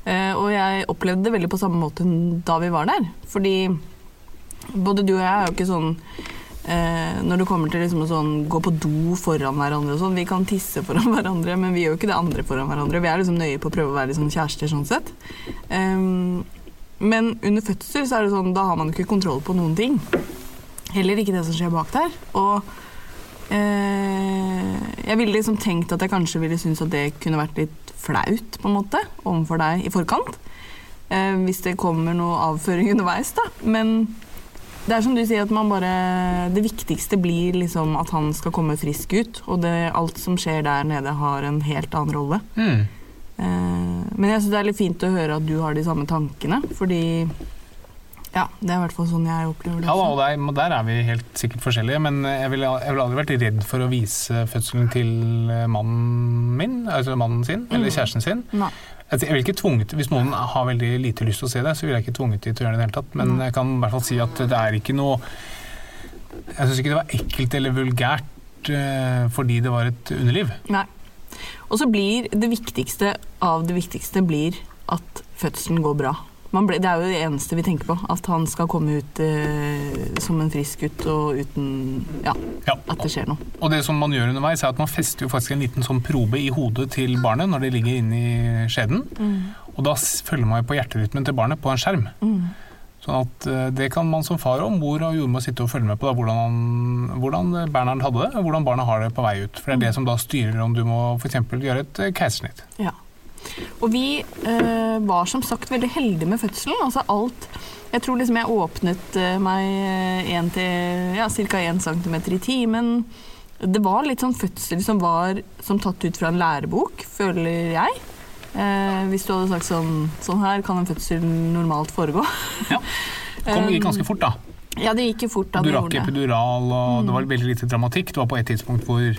Eh, og jeg opplevde det veldig på samme måte da vi var der. Fordi både du og jeg er jo ikke sånn eh, Når det kommer til liksom å sånn, gå på do foran hverandre og sånn Vi kan tisse foran (laughs) hverandre, men vi gjør jo ikke det andre foran hverandre. Vi er liksom nøye på å prøve å være liksom kjærester sånn sett. Ehm, men under fødsel så er det sånn, da har man ikke kontroll på noen ting. Heller ikke det som skjer bak der. Og jeg ville liksom tenkt at jeg kanskje ville synes at det kunne vært litt flaut på en måte, overfor deg i forkant. Eh, hvis det kommer noe avføring underveis, da. Men det er som du sier, at man bare Det viktigste blir liksom at han skal komme frisk ut. Og det, alt som skjer der nede, har en helt annen rolle. Mm. Eh, men jeg syns det er litt fint å høre at du har de samme tankene, fordi ja, det er i hvert fall sånn jeg opplever det. Ja, og der, der er vi helt sikkert forskjellige, men jeg ville ville aldri vært redd for å vise fødselen til mannen min, altså mannen sin, eller kjæresten sin. Nei. Altså, Jeg vil ikke tvunget, Hvis noen har veldig lite lyst til å se det, så vil jeg ikke tvunget dem til å gjøre det i det hele tatt. Men jeg kan i hvert fall si at det er ikke noe Jeg syns ikke det var ekkelt eller vulgært eh, fordi det var et underliv. Nei. Og så blir det viktigste av det viktigste blir at fødselen går bra. Man ble, det er jo det eneste vi tenker på. At han skal komme ut eh, som en frisk gutt og uten ja, at det skjer noe. Og det som man gjør underveis, er at man fester jo faktisk en liten sånn probe i hodet til barnet når det ligger inni skjeden. Og da følger man jo på hjerterytmen til barnet på en skjerm. Sånn at eh, Det kan man som far og mor og jordmor sitte og følge med på da, hvordan, han, hvordan Bernhard hadde det, og hvordan barnet har det på vei ut. For det er det som da styrer om du må f.eks. gjøre et eh, keisersnitt. Ja. Og vi eh, var som sagt veldig heldige med fødselen. Altså alt Jeg tror liksom jeg åpnet eh, meg eh, en til ja, ca. 1 cm i timen. Det var litt sånn fødsel som var som tatt ut fra en lærebok, føler jeg. Eh, hvis du hadde sagt sånn Sånn her kan en fødsel normalt foregå. Det kom, gikk ganske fort, da. Ja, det gikk jo fort da Du rakk epidural, og Mm. det var veldig lite dramatikk. Det var på et tidspunkt hvor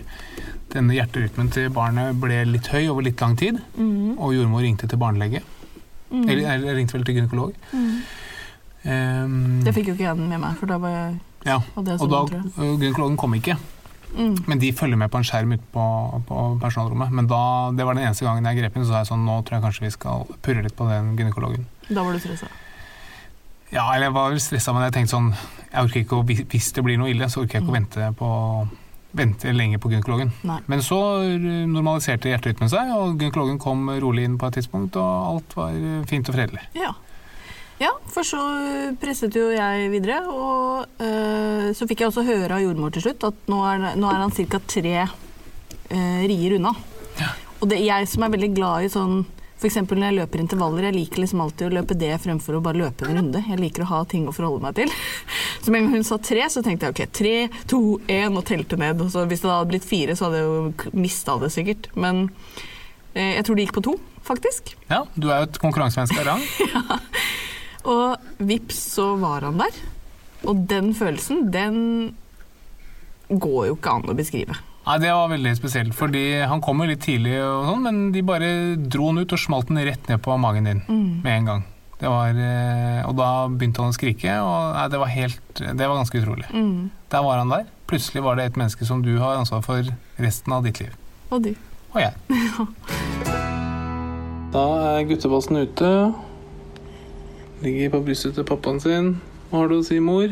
denne hjerterytmen til barnet ble litt høy over litt lang tid, mm. og jordmor ringte til barnelege. Mm. Eller, jeg ringte vel til gynekolog. Mm. Um, Det fikk jo ikke jeg med meg, for da var jeg ja, hadde og da, sånn, jeg. gynekologen kom ikke. Mm. Men de følger med på en skjerm ute på, på personalrommet. Men da, det var den eneste gangen jeg grep inn, så sa jeg sånn, nå tror jeg kanskje vi skal purre litt på den gynekologen. Da var du stressa. Ja, eller jeg var stressa, men jeg tenkte sånn jeg orker ikke å, Hvis det blir noe ille, så orker jeg ikke å vente, på, vente lenge på gynekologen. Nei. Men så normaliserte hjerterytmen seg, og gynekologen kom rolig inn på et tidspunkt, og alt var fint og fredelig. Ja. ja, for så presset jo jeg videre, og øh, så fikk jeg også høre av jordmor til slutt at nå er, nå er han ca. tre øh, rier unna. Og det, er jeg som er veldig glad i sånn F.eks. når jeg løper intervaller, jeg liker liksom alltid å løpe det fremfor å bare løpe en runde. Jeg liker å ha ting å forholde meg til. Så med en gang hun sa tre, så tenkte jeg ok, tre, to, én, og telte ned. Og så hvis det hadde blitt fire, så hadde jeg jo mista det sikkert. Men eh, jeg tror det gikk på to, faktisk. Ja, du er jo et konkurransemenneske av rang. (laughs) Og vips, så var han der. Og den følelsen, den går jo ikke an å beskrive. Nei, Det var veldig spesielt, fordi han kom jo litt tidlig, og sånn, men de bare dro han ut og smalt den rett ned på magen din Mm. med en gang. Det var, eh, og da begynte han å skrike, og nei, det var helt Det var ganske utrolig. Mm. Der var han der. Plutselig var det et menneske som du har ansvar for resten av ditt liv. Og du. Og jeg. (laughs) Da er guttebassen ute. Ligger på brystet til pappaen sin. Hva har du å si, mor?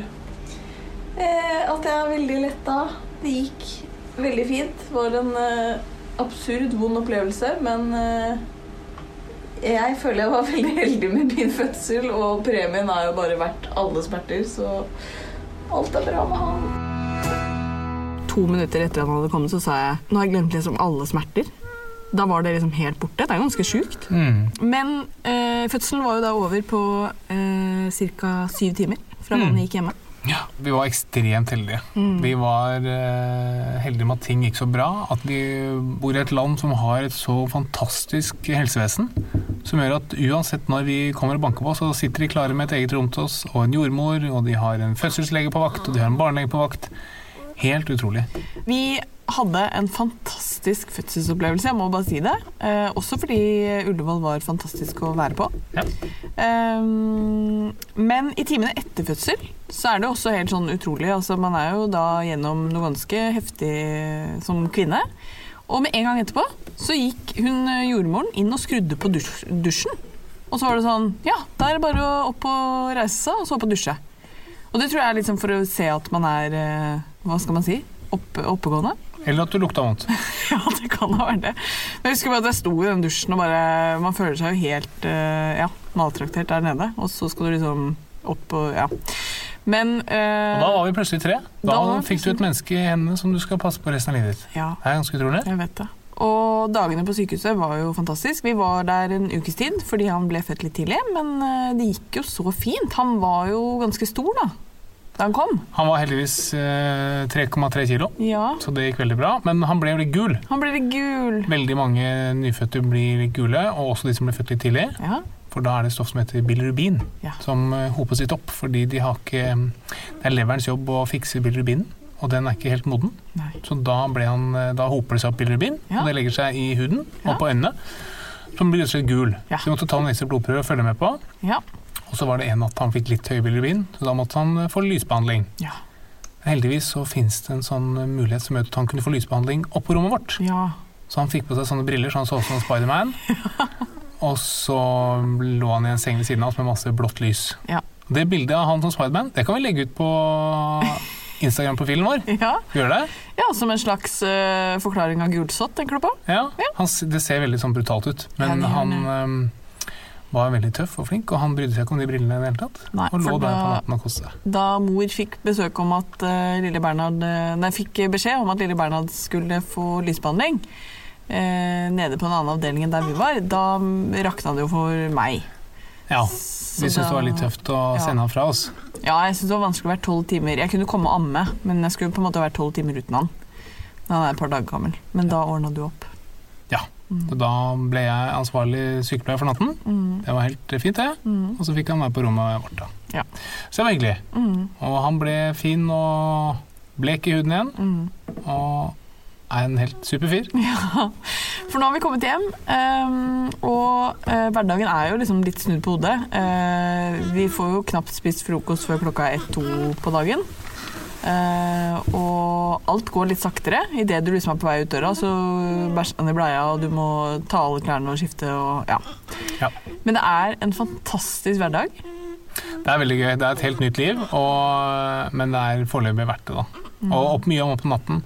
Eh, at jeg er veldig letta. Det gikk veldig fint. Det var en eh, absurd vond opplevelse, men eh, jeg føler jeg var (laughs) veldig heldig med min fødsel, og premien har jo bare vært alle smerter, så alt er bra med han. To minutter etter han hadde kommet, så sa jeg nå har jeg glemt liksom alle smerter. Da var det liksom helt borte. Det er ganske sjukt. Mm. Men eh, fødselen var jo da over på eh, ca. syv timer fra Mm. mannen gikk hjemme. Vi var ekstremt heldige. Mm. Vi var eh, heldige med at ting gikk så bra. At vi bor i et land som har et så fantastisk helsevesen. Som gjør at uansett når vi kommer og banker på, så sitter de klare med et eget rom til oss, og en jordmor, og de har en fødselslege på vakt, og de har en barnelege på vakt. Helt utrolig. Vi hadde en fantastisk fødselsopplevelse, jeg må bare si det. Eh, også fordi Ullevål var fantastisk å være på. Eh, men i timene etter fødsel så er det også helt sånn utrolig. Altså, man er jo da gjennom noe ganske heftig som kvinne. Og med en gang etterpå så gikk hun eh, jordmoren inn og skrudde på dusj, dusjen. Og så var det sånn Ja, da er det bare å opp og reise seg, og så opp og dusje. Og det tror jeg er liksom for å se at man er eh, Hva skal man si? Opp, oppegående. Eller at du lukta vondt. (laughs) Ja, det kan ha vært det. Men jeg husker bare at jeg sto i den dusjen og bare Man føler seg jo helt eh, ja, maltraktert der nede. Og så skal du liksom opp og Ja. Men eh, Og da var vi plutselig tre. Da, Da fikk du et menneske i hendene som du skal passe på resten av livet ditt. Ja. Det er ganske utrolig. Jeg vet det. Og dagene på sykehuset var jo fantastisk. Vi var der en ukes tid fordi han ble født litt tidlig, men eh, det gikk jo så fint. Han var jo ganske stor da, da han kom. Han var heldigvis eh, 3,3 kilo, Ja, så det gikk veldig bra. Men han ble litt gul. han ble litt gul. Veldig mange nyfødte blir litt gule, og også de som ble født litt tidlig. Ja, For da er det stoff som heter bilirubin, Ja. som hoper hopes litt opp. Fordi de har ikke Det er leverens jobb å fikse bilirubinen, og den er ikke helt moden. Nei. Så da, han, eh, da hoper det seg opp bilirubin, og det legger seg i huden og på øynene. Som blir rett og slett gul. Ja. Så vi måtte ta en ekstra blodprøve og følge med på. ja, Og så var det en natt han fikk litt høy bilirubin, så da måtte han eh, få lysbehandling. ja. Heldigvis så finnes det en sånn eh, mulighet som gjør at han kunne få lysbehandling oppå på rommet vårt. ja. Så han fikk på seg sånne briller så han så ut som Spiderman. (laughs) Og så lå han i en seng ved siden av oss med masse blått lys. Ja. Det bildet av han som Spiderman det kan vi legge ut på (laughs) Instagram-profilen vår. Ja, Gjør det? ja som en slags uh, forklaring av gulsott, tenker du på? Ja. Han, det ser veldig sånn brutalt ut, men gjør han det. øhm, var veldig tøff og flink, og han brydde seg ikke om de brillene i det hele tatt. Nei, og lå da, der på natten og koste seg. Da mor fikk besøk om at uh, lille Bernhard eh, Nei, fikk beskjed om at lille Bernhard skulle få lysbehandling uh, nede på en annen avdeling enn der vi var, da rakna det jo for meg. Ja, vi syntes det var litt tøft å Ja. sende han fra oss. Ja, jeg syntes det var vanskelig å være tolv timer. Jeg kunne komme og amme, men jeg skulle på en måte være tolv timer uten han. Han er et par dager gammel. Men da ordna du opp. Så da ble jeg ansvarlig sykepleier for natten. Mm. Det var helt fint, det. Mm. Og så fikk han være på rommet vårt, da. Ja. Så det var hyggelig. Mm. Og han ble fin og blek i huden igjen, Mm. og er en helt super fyr. (laughs) Ja, for nå har vi kommet hjem, ehm, og eh, hverdagen er jo liksom litt snudd på hodet. Eh, vi får jo knapt spist frokost før klokka er ett-to på dagen. Eh, og alt går litt saktere. Idet du liksom er på vei ut døra, så bæsjer han i bleia, og du må ta alle klærne og skifte og ja. Ja. Men det er en fantastisk hverdag. Det er veldig gøy. Det er et helt nytt liv, og, men det er foreløpig verdt det, da. Mm. Og opp mye om opp på natten.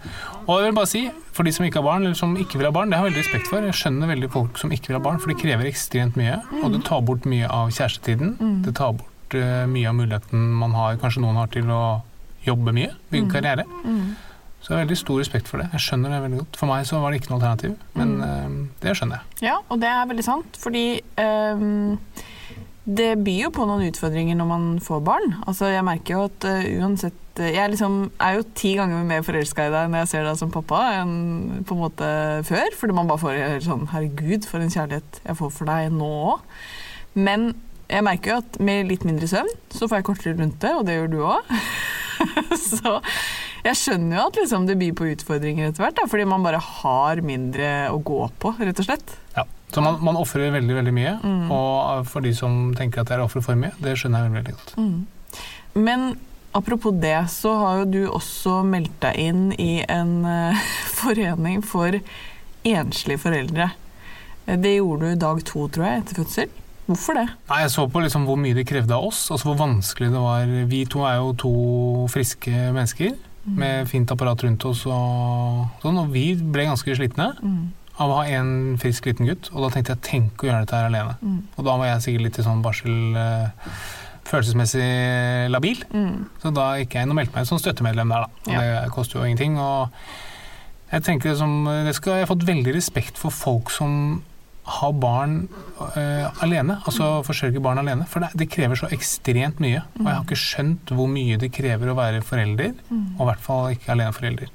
Og jeg vil bare si, for de som ikke har barn, eller som ikke vil ha barn, det har jeg veldig respekt for. Jeg skjønner veldig folk som ikke vil ha barn, for det krever ekstremt mye. Og det tar bort mye av kjærestetiden. Mm. Det tar bort eh, mye av muligheten man har, kanskje noen har til å jobbe mye, bygge Mm. karriere. Mm. Så jeg har veldig stor respekt for det. Jeg skjønner det veldig godt. For meg så var det ikke noe alternativ, men Mm. uh, det skjønner jeg. Ja, og det er veldig sant, fordi um, det byr jo på noen utfordringer når man får barn. Altså, jeg merker jo at uh, uansett eh, Jeg liksom er jo ti ganger mer forelska i deg når jeg ser deg som pappa, enn på en måte før. Fordi man bare får sånn Herregud, for en kjærlighet jeg får for deg nå òg. Men jeg merker jo at med litt mindre søvn, så får jeg kortere lunte, og det gjør du òg. (laughs) så jeg skjønner jo at liksom, det byr på utfordringer etter hvert, da, fordi man bare har mindre å gå på, rett og slett. Ja. Så man, man ofrer veldig, veldig mye. Mm. Og for de som tenker at det er å ofre for mye, det skjønner jeg veldig, veldig godt. Mm. Men apropos det, så har jo du også meldt deg inn i en eh, (laughs) forening for enslige foreldre. Eh, Det gjorde du dag to, tror jeg, etter fødsel. Hvorfor det? Nei, Jeg så på liksom hvor mye det krevde av oss, altså hvor vanskelig det var. Vi to er jo to friske mennesker med fint apparat rundt oss, og, sånn, og vi ble ganske slitne Mm. av å ha en frisk liten gutt. Og da tenkte jeg tenk å gjøre dette her alene. Mm. Og da var jeg sikkert litt i sånn barsel eh, følelsesmessig labil. Mm. Så da gikk jeg inn og meldte meg som støttemedlem der, da. Og Ja. det koster jo ingenting. Og jeg tenker liksom, det skal, jeg har fått veldig respekt for folk som ha barn uh, alene, altså forsørge barn alene. For det, det krever så ekstremt mye. Og jeg har ikke skjønt hvor mye det krever å være forelder, og i hvert fall ikke aleneforelder.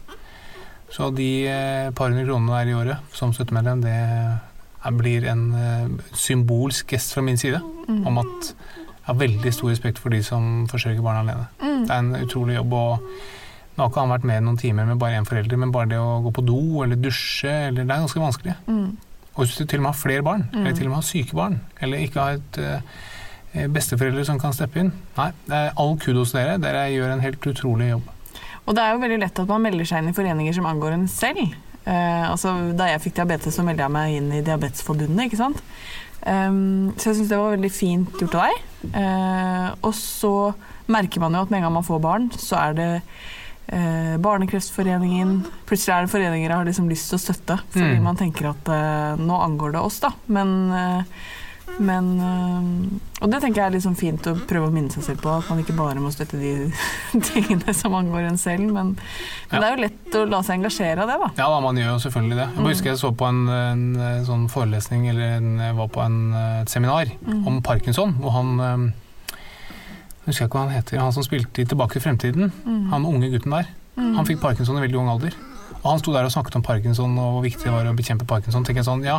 Så de uh, par hundre kronene der i året som støttemedlem, det er, blir en uh, symbolsk gest fra min side om at jeg har veldig stor respekt for de som forsørger barn alene. Mm. Det er en utrolig jobb. og nå har ikke han vært med noen timer med bare én forelder, men bare det å gå på do eller dusje, eller det er ganske vanskelig. Mm. Og hvis du til og med har flere barn, eller til og med har syke barn, eller ikke har et eh, besteforeldre som kan steppe inn Nei, det er all kudos dere. Dere gjør en helt utrolig jobb. Og det er jo veldig lett at man melder seg inn i foreninger som angår en selv. Eh, altså, da jeg fikk diabetes, så meldte jeg meg inn i Diabetesforbundet, ikke sant. Um, så jeg syns det var veldig fint gjort av deg. Uh, og så merker man jo at med en gang man får barn, så er det eh, Barnekreftforeningen Plutselig er det foreninger jeg har liksom lyst til å støtte, fordi Mm. man tenker at eh, nå angår det oss, da. Men, eh, men eh, Og det tenker jeg er liksom fint å prøve å minne seg selv på, at man ikke bare må støtte de (laughs) tingene som angår en selv. Men, men det er jo lett å la seg engasjere av det, da. Ja da, man gjør jo selvfølgelig det. Jeg mm. husker jeg så på en, en, eh, sånn forelesning, eller en, jeg var på en, eh, et seminar Mm. om parkinson, hvor han eh, jeg husker ikke hva han heter, han som spilte i Tilbake til fremtiden, Mm. han unge gutten der. Mm. Han fikk parkinson i veldig ung alder. Og han sto der og snakket om parkinson og hvor viktig det var å bekjempe parkinson. tenker jeg sånn, ja,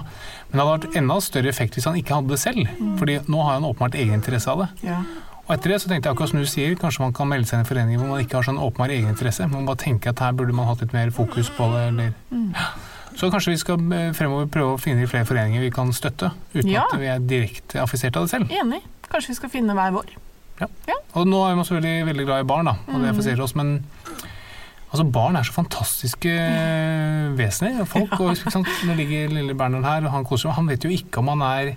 Men det hadde vært enda større effekt hvis han ikke hadde det selv. Mm. Fordi nå har han åpenbart egeninteresse av det. Ja. Og etter det så tenkte jeg akkurat som du sier, kanskje man kan melde seg inn i foreninger hvor man ikke har sånn åpenbar egeninteresse. Man bare tenker at her burde man hatt litt mer fokus på det. Eller. Mm. Så kanskje vi skal eh, fremover prøve å finne flere foreninger vi kan støtte, uten Ja. at vi er direkte affisert av det selv. Enig. Kanskje vi skal finne hver vår. Og nå er man selvfølgelig veldig glad i barn, da, og det Mm. til oss, men altså, barn er så fantastiske vesener. og Folk, og, sant? Nå ligger lille Bernhard her, og han koser seg. Han vet jo ikke om han er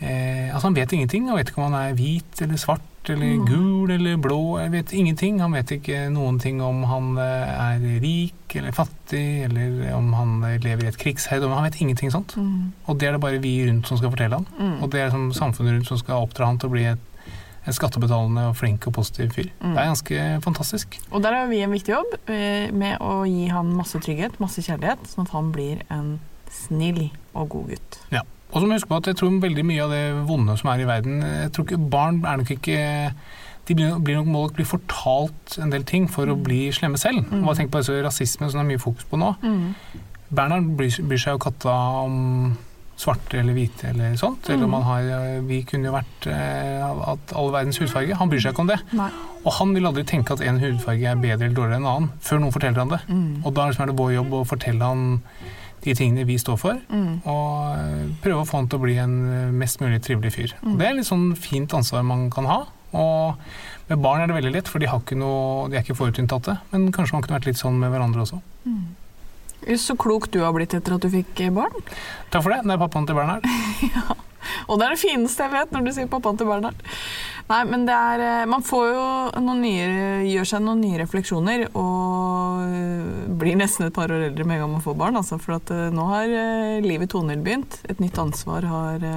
eh, Altså, han vet ingenting. Han vet ikke om han er hvit eller svart eller Mm. gul eller blå. Han vet ingenting. Han vet ikke noen ting om han eh, er rik eller fattig, eller om han lever i et krigsherred. Han vet ingenting sånt. Mm. Og det er det bare vi rundt som skal fortelle han. Mm. Og det er liksom samfunnet rundt som skal oppdra han til å bli et, en skattebetalende og flink og positiv fyr. Mm. Det er ganske fantastisk. Og der har vi en viktig jobb eh, med å gi han masse trygghet, masse kjærlighet, sånn at han blir en snill og god gutt. Ja. Og så må vi huske på at jeg tror veldig mye av det vonde som er i verden Jeg tror ikke Barn er nok ikke de blir, blir nok, må nok bli fortalt en del ting for å bli slemme selv. Mm. Bare tenk på rasisme som det er mye fokus på nå. Mm. Bernhard bryr, bryr seg jo katta om svarte eller hvite eller sånt. Eller om Mm. han har Vi kunne jo vært eh, at all verdens hudfarge. Han bryr seg ikke om det. Nei. Og han vil aldri tenke at en hudfarge er bedre eller dårligere enn en annen, før noen forteller han det. Mm. Og da er det, det vår jobb å fortelle han de tingene vi står for, Mm. og eh, prøve å få han til å bli en eh, mest mulig trivelig fyr. Mm. Det er litt sånn fint ansvar man kan ha. Og med barn er det veldig lett, for de, har ikke noe, de er ikke forutinntatte. Men kanskje man kunne vært litt sånn med hverandre også. Så klok du har blitt etter at du fikk eh, barn. Takk for det. Det er pappaen til Bernhard. (laughs) Og det er det fineste jeg vet, når du sier pappaen til Bernhard. Nei, men det er eh, Man får jo noen nye, gjør seg noen nye refleksjoner, og eh, blir nesten et par år eldre med en gang man får barn. Altså, for at nå har livet Tonhild begynt. Et nytt ansvar har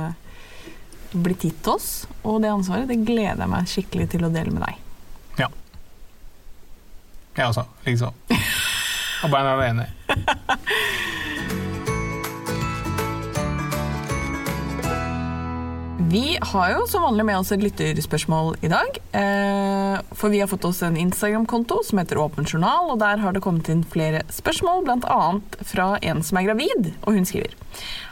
blitt gitt til oss. Og det ansvaret det gleder jeg meg skikkelig til å dele med deg. Ja. Jeg også. Likeså. (laughs) Og Bernhard er enig. Vi har jo som vanlig med oss et lytterspørsmål i dag. Eh, for vi har fått oss en Instagram-konto som heter Åpen journal, og der har det kommet inn flere spørsmål, bl.a. fra en som er gravid. Og hun skriver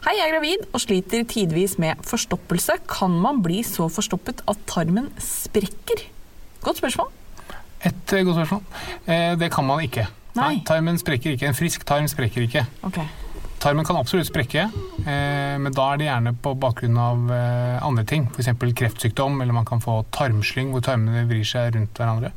Hei, jeg er gravid og sliter tidvis med forstoppelse. Kan man bli så forstoppet at tarmen sprekker? Godt spørsmål. Et eh, godt spørsmål. Eh, det kan man ikke. Nei. Tarmen sprekker ikke. En frisk tarm sprekker ikke. Okay. Tarmen kan absolutt sprekke, eh, men da er det gjerne på bakgrunn av eh, andre ting. F.eks. kreftsykdom, eller man kan få tarmslyng hvor tarmene vrir seg rundt hverandre.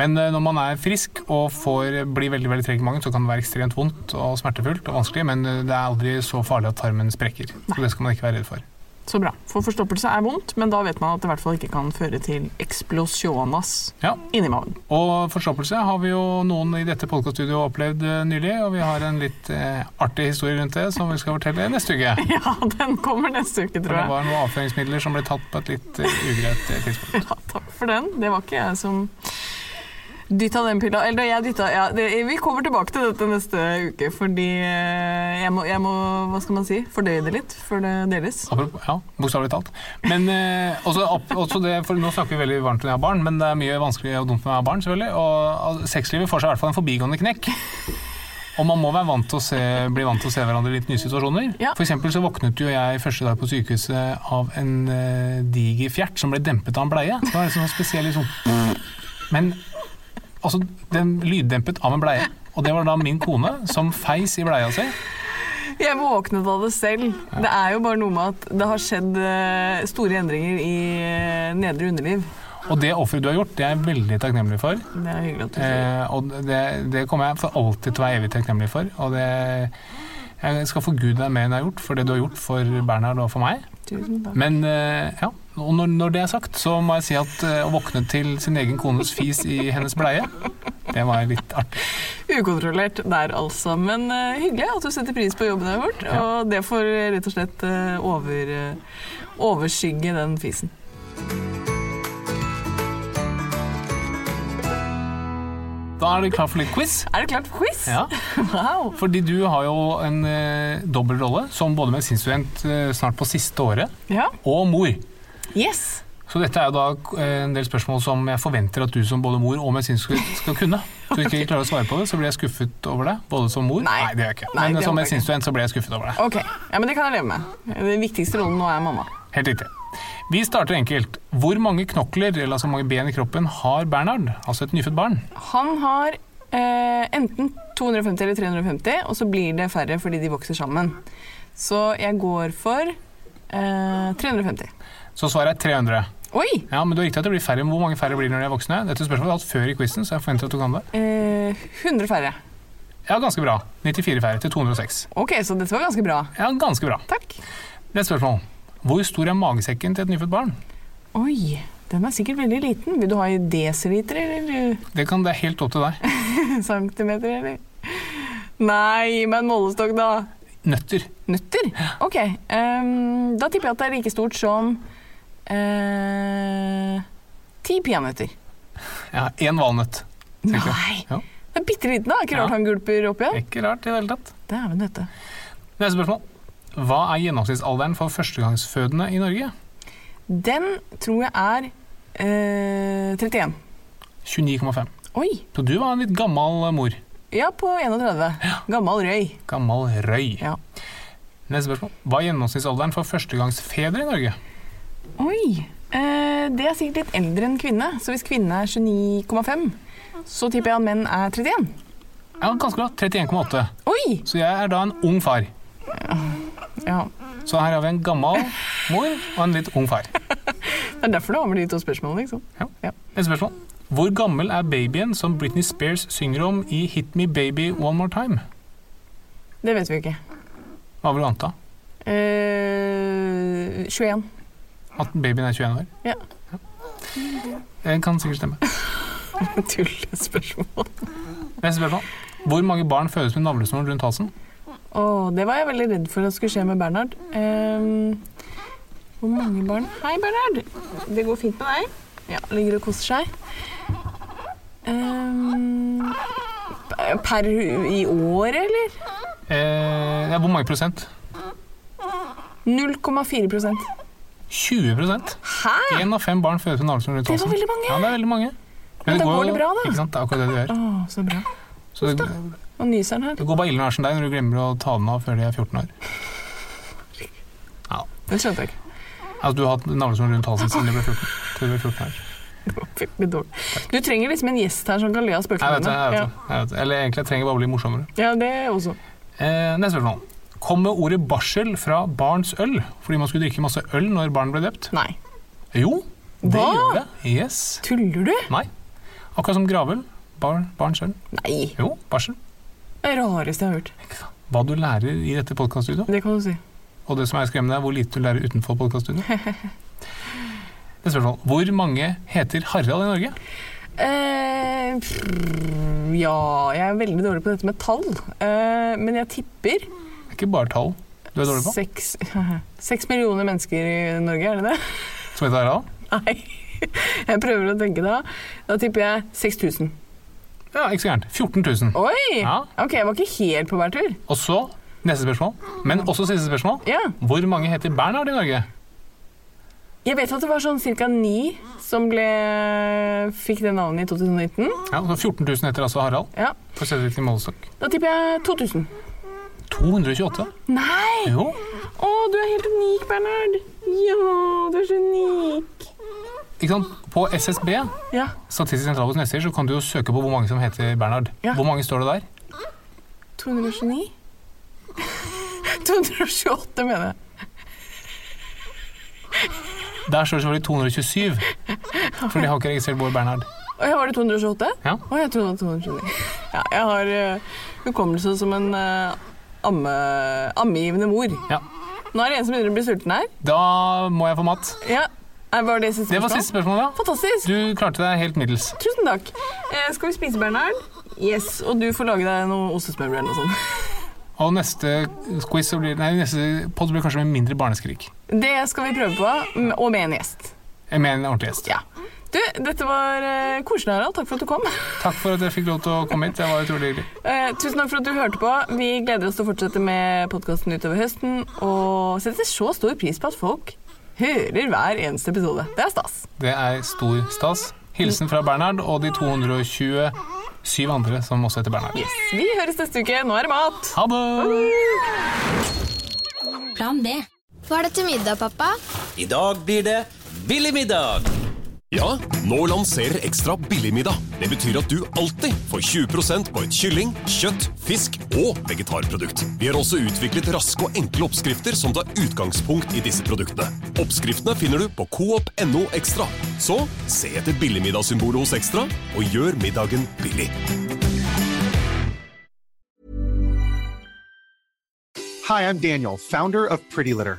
Men eh, når man er frisk og får blir veldig veldig treg i magen, så kan det være ekstremt vondt og smertefullt og vanskelig, men eh, det er aldri så farlig at tarmen sprekker. Så det skal man ikke være redd for. Så bra. For forstoppelse er vondt, men da vet man at det i hvert fall ikke kan føre til eksplosjonas Ja. inni magen. Og forstoppelse har vi jo noen i dette podkaststudioet opplevd eh, nylig, og vi har en litt eh, artig historie rundt det som vi skal fortelle neste uke. (laughs) Ja, den kommer neste uke, For tror det var noen avføringsmidler som ble tatt på et litt eh, ugreit eh, tidspunkt. (laughs) Ja, takk for den. Det var ikke jeg som Dytta den pilla Eller jeg dytta ja, det, Vi kommer tilbake til dette neste uke, fordi eh, jeg må, jeg må hva skal man si, fordøye det litt før det deles. Ja, bokstavelig talt. Men eh, også, også det, for Nå snakker vi veldig varmt om jeg har barn, men det er mye vanskelig og dumt med å ha barn. selvfølgelig, og Sexlivet får seg i hvert fall en forbigående knekk. Og man må være vant til å se, bli vant til å se hverandre i litt nye situasjoner. For eksempel så våknet jo jeg første dag på sykehuset av en uh, diger fjert som ble dempet av en bleie. Det var liksom spesiell liksom Men altså, den lyddempet av en bleie. Og det var da min kone som feis i bleia si. Jeg våknet av det selv. Det er jo bare noe med at det har skjedd eh, store endringer i eh, nedre underliv. Og det offeret du har gjort, det er jeg veldig takknemlig for. Det er hyggelig at du sier. Eh, og det, det kommer jeg for alltid til å være evig takknemlig for. Og det, jeg skal forgude deg mer enn jeg har gjort, for det du har gjort for Bernhard og for meg. Tusen takk. Men eh, ja, og når, når det er sagt, så må jeg si at eh, å våkne til sin egen kones fis i hennes bleie, det var litt artig. Ukontrollert der, altså. Men uh, hyggelig at du setter pris på jobben du har gjort. Og det får rett og slett uh, over, uh, overskygge den fisen. Da er det klar for litt quiz. Er det klart for quiz? Ja. (laughs) Wow. Fordi du har jo en eh, dobbeltrolle som både medisinstudent eh, snart på siste året, Ja. og mor. Yes. Så dette er jo da eh, en del spørsmål som jeg forventer at du som både mor og medisinstudent skal kunne. Så hvis du ikke klarer å svare på det, så blir jeg skuffet over deg, både som mor Nei, det gjør jeg ikke. Nei, Men som medisinstudent så blir jeg skuffet over deg. Ok, ja, men det kan jeg leve med. Den viktigste rollen nå er mamma. Helt riktig. Vi starter enkelt. Hvor mange knokler, eller altså mange ben i kroppen, har Bernhard, altså et nyfødt barn? Han har eh, enten 250 eller 350, og så blir det færre fordi de vokser sammen. Så jeg går for eh, 350. Så svaret er 300. Oi! Ja, men du har riktig at det blir færre. Hvor mange færre blir det når de er voksne? Dette spørsmålet jeg hatt før i quizen, så jeg forventer at du kan det. Eh, 100 færre. Ja, ganske bra. 94 færre til 206. Ok, så dette var ganske bra. Ja, ganske bra. Takk. Neste spørsmål. Hvor stor er magesekken til et nyfødt barn? Oi, den er sikkert veldig liten. Vil du ha i desiliter eller Det kan det er helt opp til deg. (laughs) centimeter, eller? Nei, gi meg en målestokk, da. Nøtter. Nøtter? Ok, Um, da tipper jeg at det er like stort som eh, ti peanøtter. Ja, én valnøtt. Nei. Ja. Det er bitte liten, da. Ikke rart Ja. han gulper oppi igjen Ikke rart i det hele tatt. Dæven døtte. Neste spørsmål. Hva er gjennomsnittsalderen for førstegangsfødende i Norge? Den tror jeg er eh, 31. 29,5. Oi. Så du var en litt gammel mor. Ja, på 31. Gammel røy. Gammal røy. Neste spørsmål. Hva er gjennomsnittsalderen for førstegangsfedre i Norge? Oi. Eh, det er sikkert litt eldre enn kvinne, så hvis kvinne er 29,5, så tipper jeg at menn er 31. Ja, ganske bra. 31,8. Oi! Så jeg er da en ung far. Ja. Så her har vi en gammel mor og en litt ung far. (laughs) Det er derfor du har med de to spørsmålene, liksom. Ja. Neste spørsmål. Hvor gammel er babyen som Britney Spears synger om i Hit Me Baby One More Time? Det vet vi ikke. Hva vil du anta? Eh, 21. At babyen er 21 år? Ja. Det kan sikkert stemme. (laughs) Tullespørsmål. Neste spørsmål. Hvor mange barn fødes med navlesnor rundt halsen? Åh, det var jeg veldig redd for at skulle skje med Bernhard. Um, hvor mange barn? Hei, Bernhard. Det går fint med deg? Ja, ligger og koser seg. Um, per i år, eller? Eh, ja, hvor mange prosent? 0,4 prosent. 20 prosent. Hæ? Én av fem barn fødes med navlesnor rundt Det var halsen. veldig mange. Ja, det er veldig mange. Men da går det bra, da. Ikke sant? Det er akkurat det du gjør. Oh, så bra. Så det, og nyser her. det går bare ille med deg når du glemmer å ta den av før de er 14 år. Ja. Det skjønte jeg ikke. Altså, du har hatt navlesnor rundt halsen siden du ble 14, til du ble 14 år. Det. Du trenger liksom en gjest her som kan le av Jeg vet spøkelsene det, jeg vet dine. det. Jeg vet det. Eller egentlig, jeg trenger bare å bli morsommere. Ja. ja, det også. Eh, neste spørsmål. Kommer ordet barsel fra barns øl fordi man skulle drikke masse øl når barn ble drept? Nei. Jo, det Hva? gjør det. Yes. Tuller du? Nei. Akkurat som gravøl. Bar, barns øl. Nei. Jo, barsel. Det er rareste jeg har hørt. Hva du lærer i dette podkaststudioet, Det kan du si. og det som er skremmende, er hvor lite du lærer utenfor podkaststudioet. (laughs) Neste spørsmål. Hvor mange heter Harald i Norge? Eh, pff, ja, jeg er veldig dårlig på dette med tall. Eh, men jeg tipper er ikke bare tall du er dårlig på. seks, (laughs) seks millioner mennesker i Norge, er det det? Som heter Harald? Nei. Jeg prøver å tenke da. Da tipper jeg 6000. Ja, ikke så gærent. 14 000. Oi! Ja. Ok, jeg var ikke helt på hver tur. Og så neste spørsmål, men også siste spørsmål. Ja. Hvor mange heter Bernhard i Norge? Jeg vet at det var sånn ca. ni som ble, fikk det navnet i 2019. Ja, så 14 000 heter altså Harald. Ja. For å sette det i målestokk. Da tipper jeg 2000. 228. Nei! Jo. Å, du er helt unik, Bernhard. Ja, du er så unik. Ikke sant? På SSB, Ja. Statistisk sentralbos nettsider, så kan du jo søke på hvor mange som heter Bernhard. Hvor mange står det der? 229? 228, (laughs) mener jeg. Der står det selvfølgelig 227, for de har ikke registrert Bård Bernhard. Ja, var det 228? Ja. Å, jeg trodde det var 229. Ja, jeg har uh, hukommelse som en uh, amme, ammegivende mor. Ja. Nå er det en som begynner å bli sulten her. Da må jeg få mat. Ja, Eh, Var det siste Det var siste spørsmål, ja. Fantastisk. Du klarte deg helt middels. Tusen takk. Eh, skal vi spise, Bernhard? Yes, og du får lage deg noe ostesmørbrød eller noe sånt. (laughs) Og neste quiz blir, nei, neste podd blir kanskje med mindre barneskrik. Det skal vi prøve på, og med en gjest. Med en ordentlig gjest. Ja. Du, dette var uh, koselig, Harald. Takk for at du kom. (laughs) Takk for at jeg fikk lov til å komme hit. Det var utrolig hyggelig. Uh, tusen takk for at du hørte på. Vi gleder oss til å fortsette med podkasten utover høsten. Og setter så stor pris på at folk hører hver eneste episode. Det er stas. Det er stor stas. Hilsen fra Bernhard og de 227 andre som også heter Bernhard. Yes. Vi høres neste uke. Nå er det mat. Ha det! Plan B. Hva er det til middag, pappa? I dag blir det billig middag. Ja, nå lanserer Ekstra billigmiddag. Det betyr at du alltid får 20% på et kylling, kjøtt, fisk og vegetarprodukt. Vi har også utviklet raske og enkle oppskrifter som tar utgangspunkt i disse produktene. Oppskriftene finner du på coop.no ekstra. Så se etter billigmiddagssymbolet hos Ekstra, og gjør middagen billig. Hi, I'm Daniel, founder of Pretty Litter.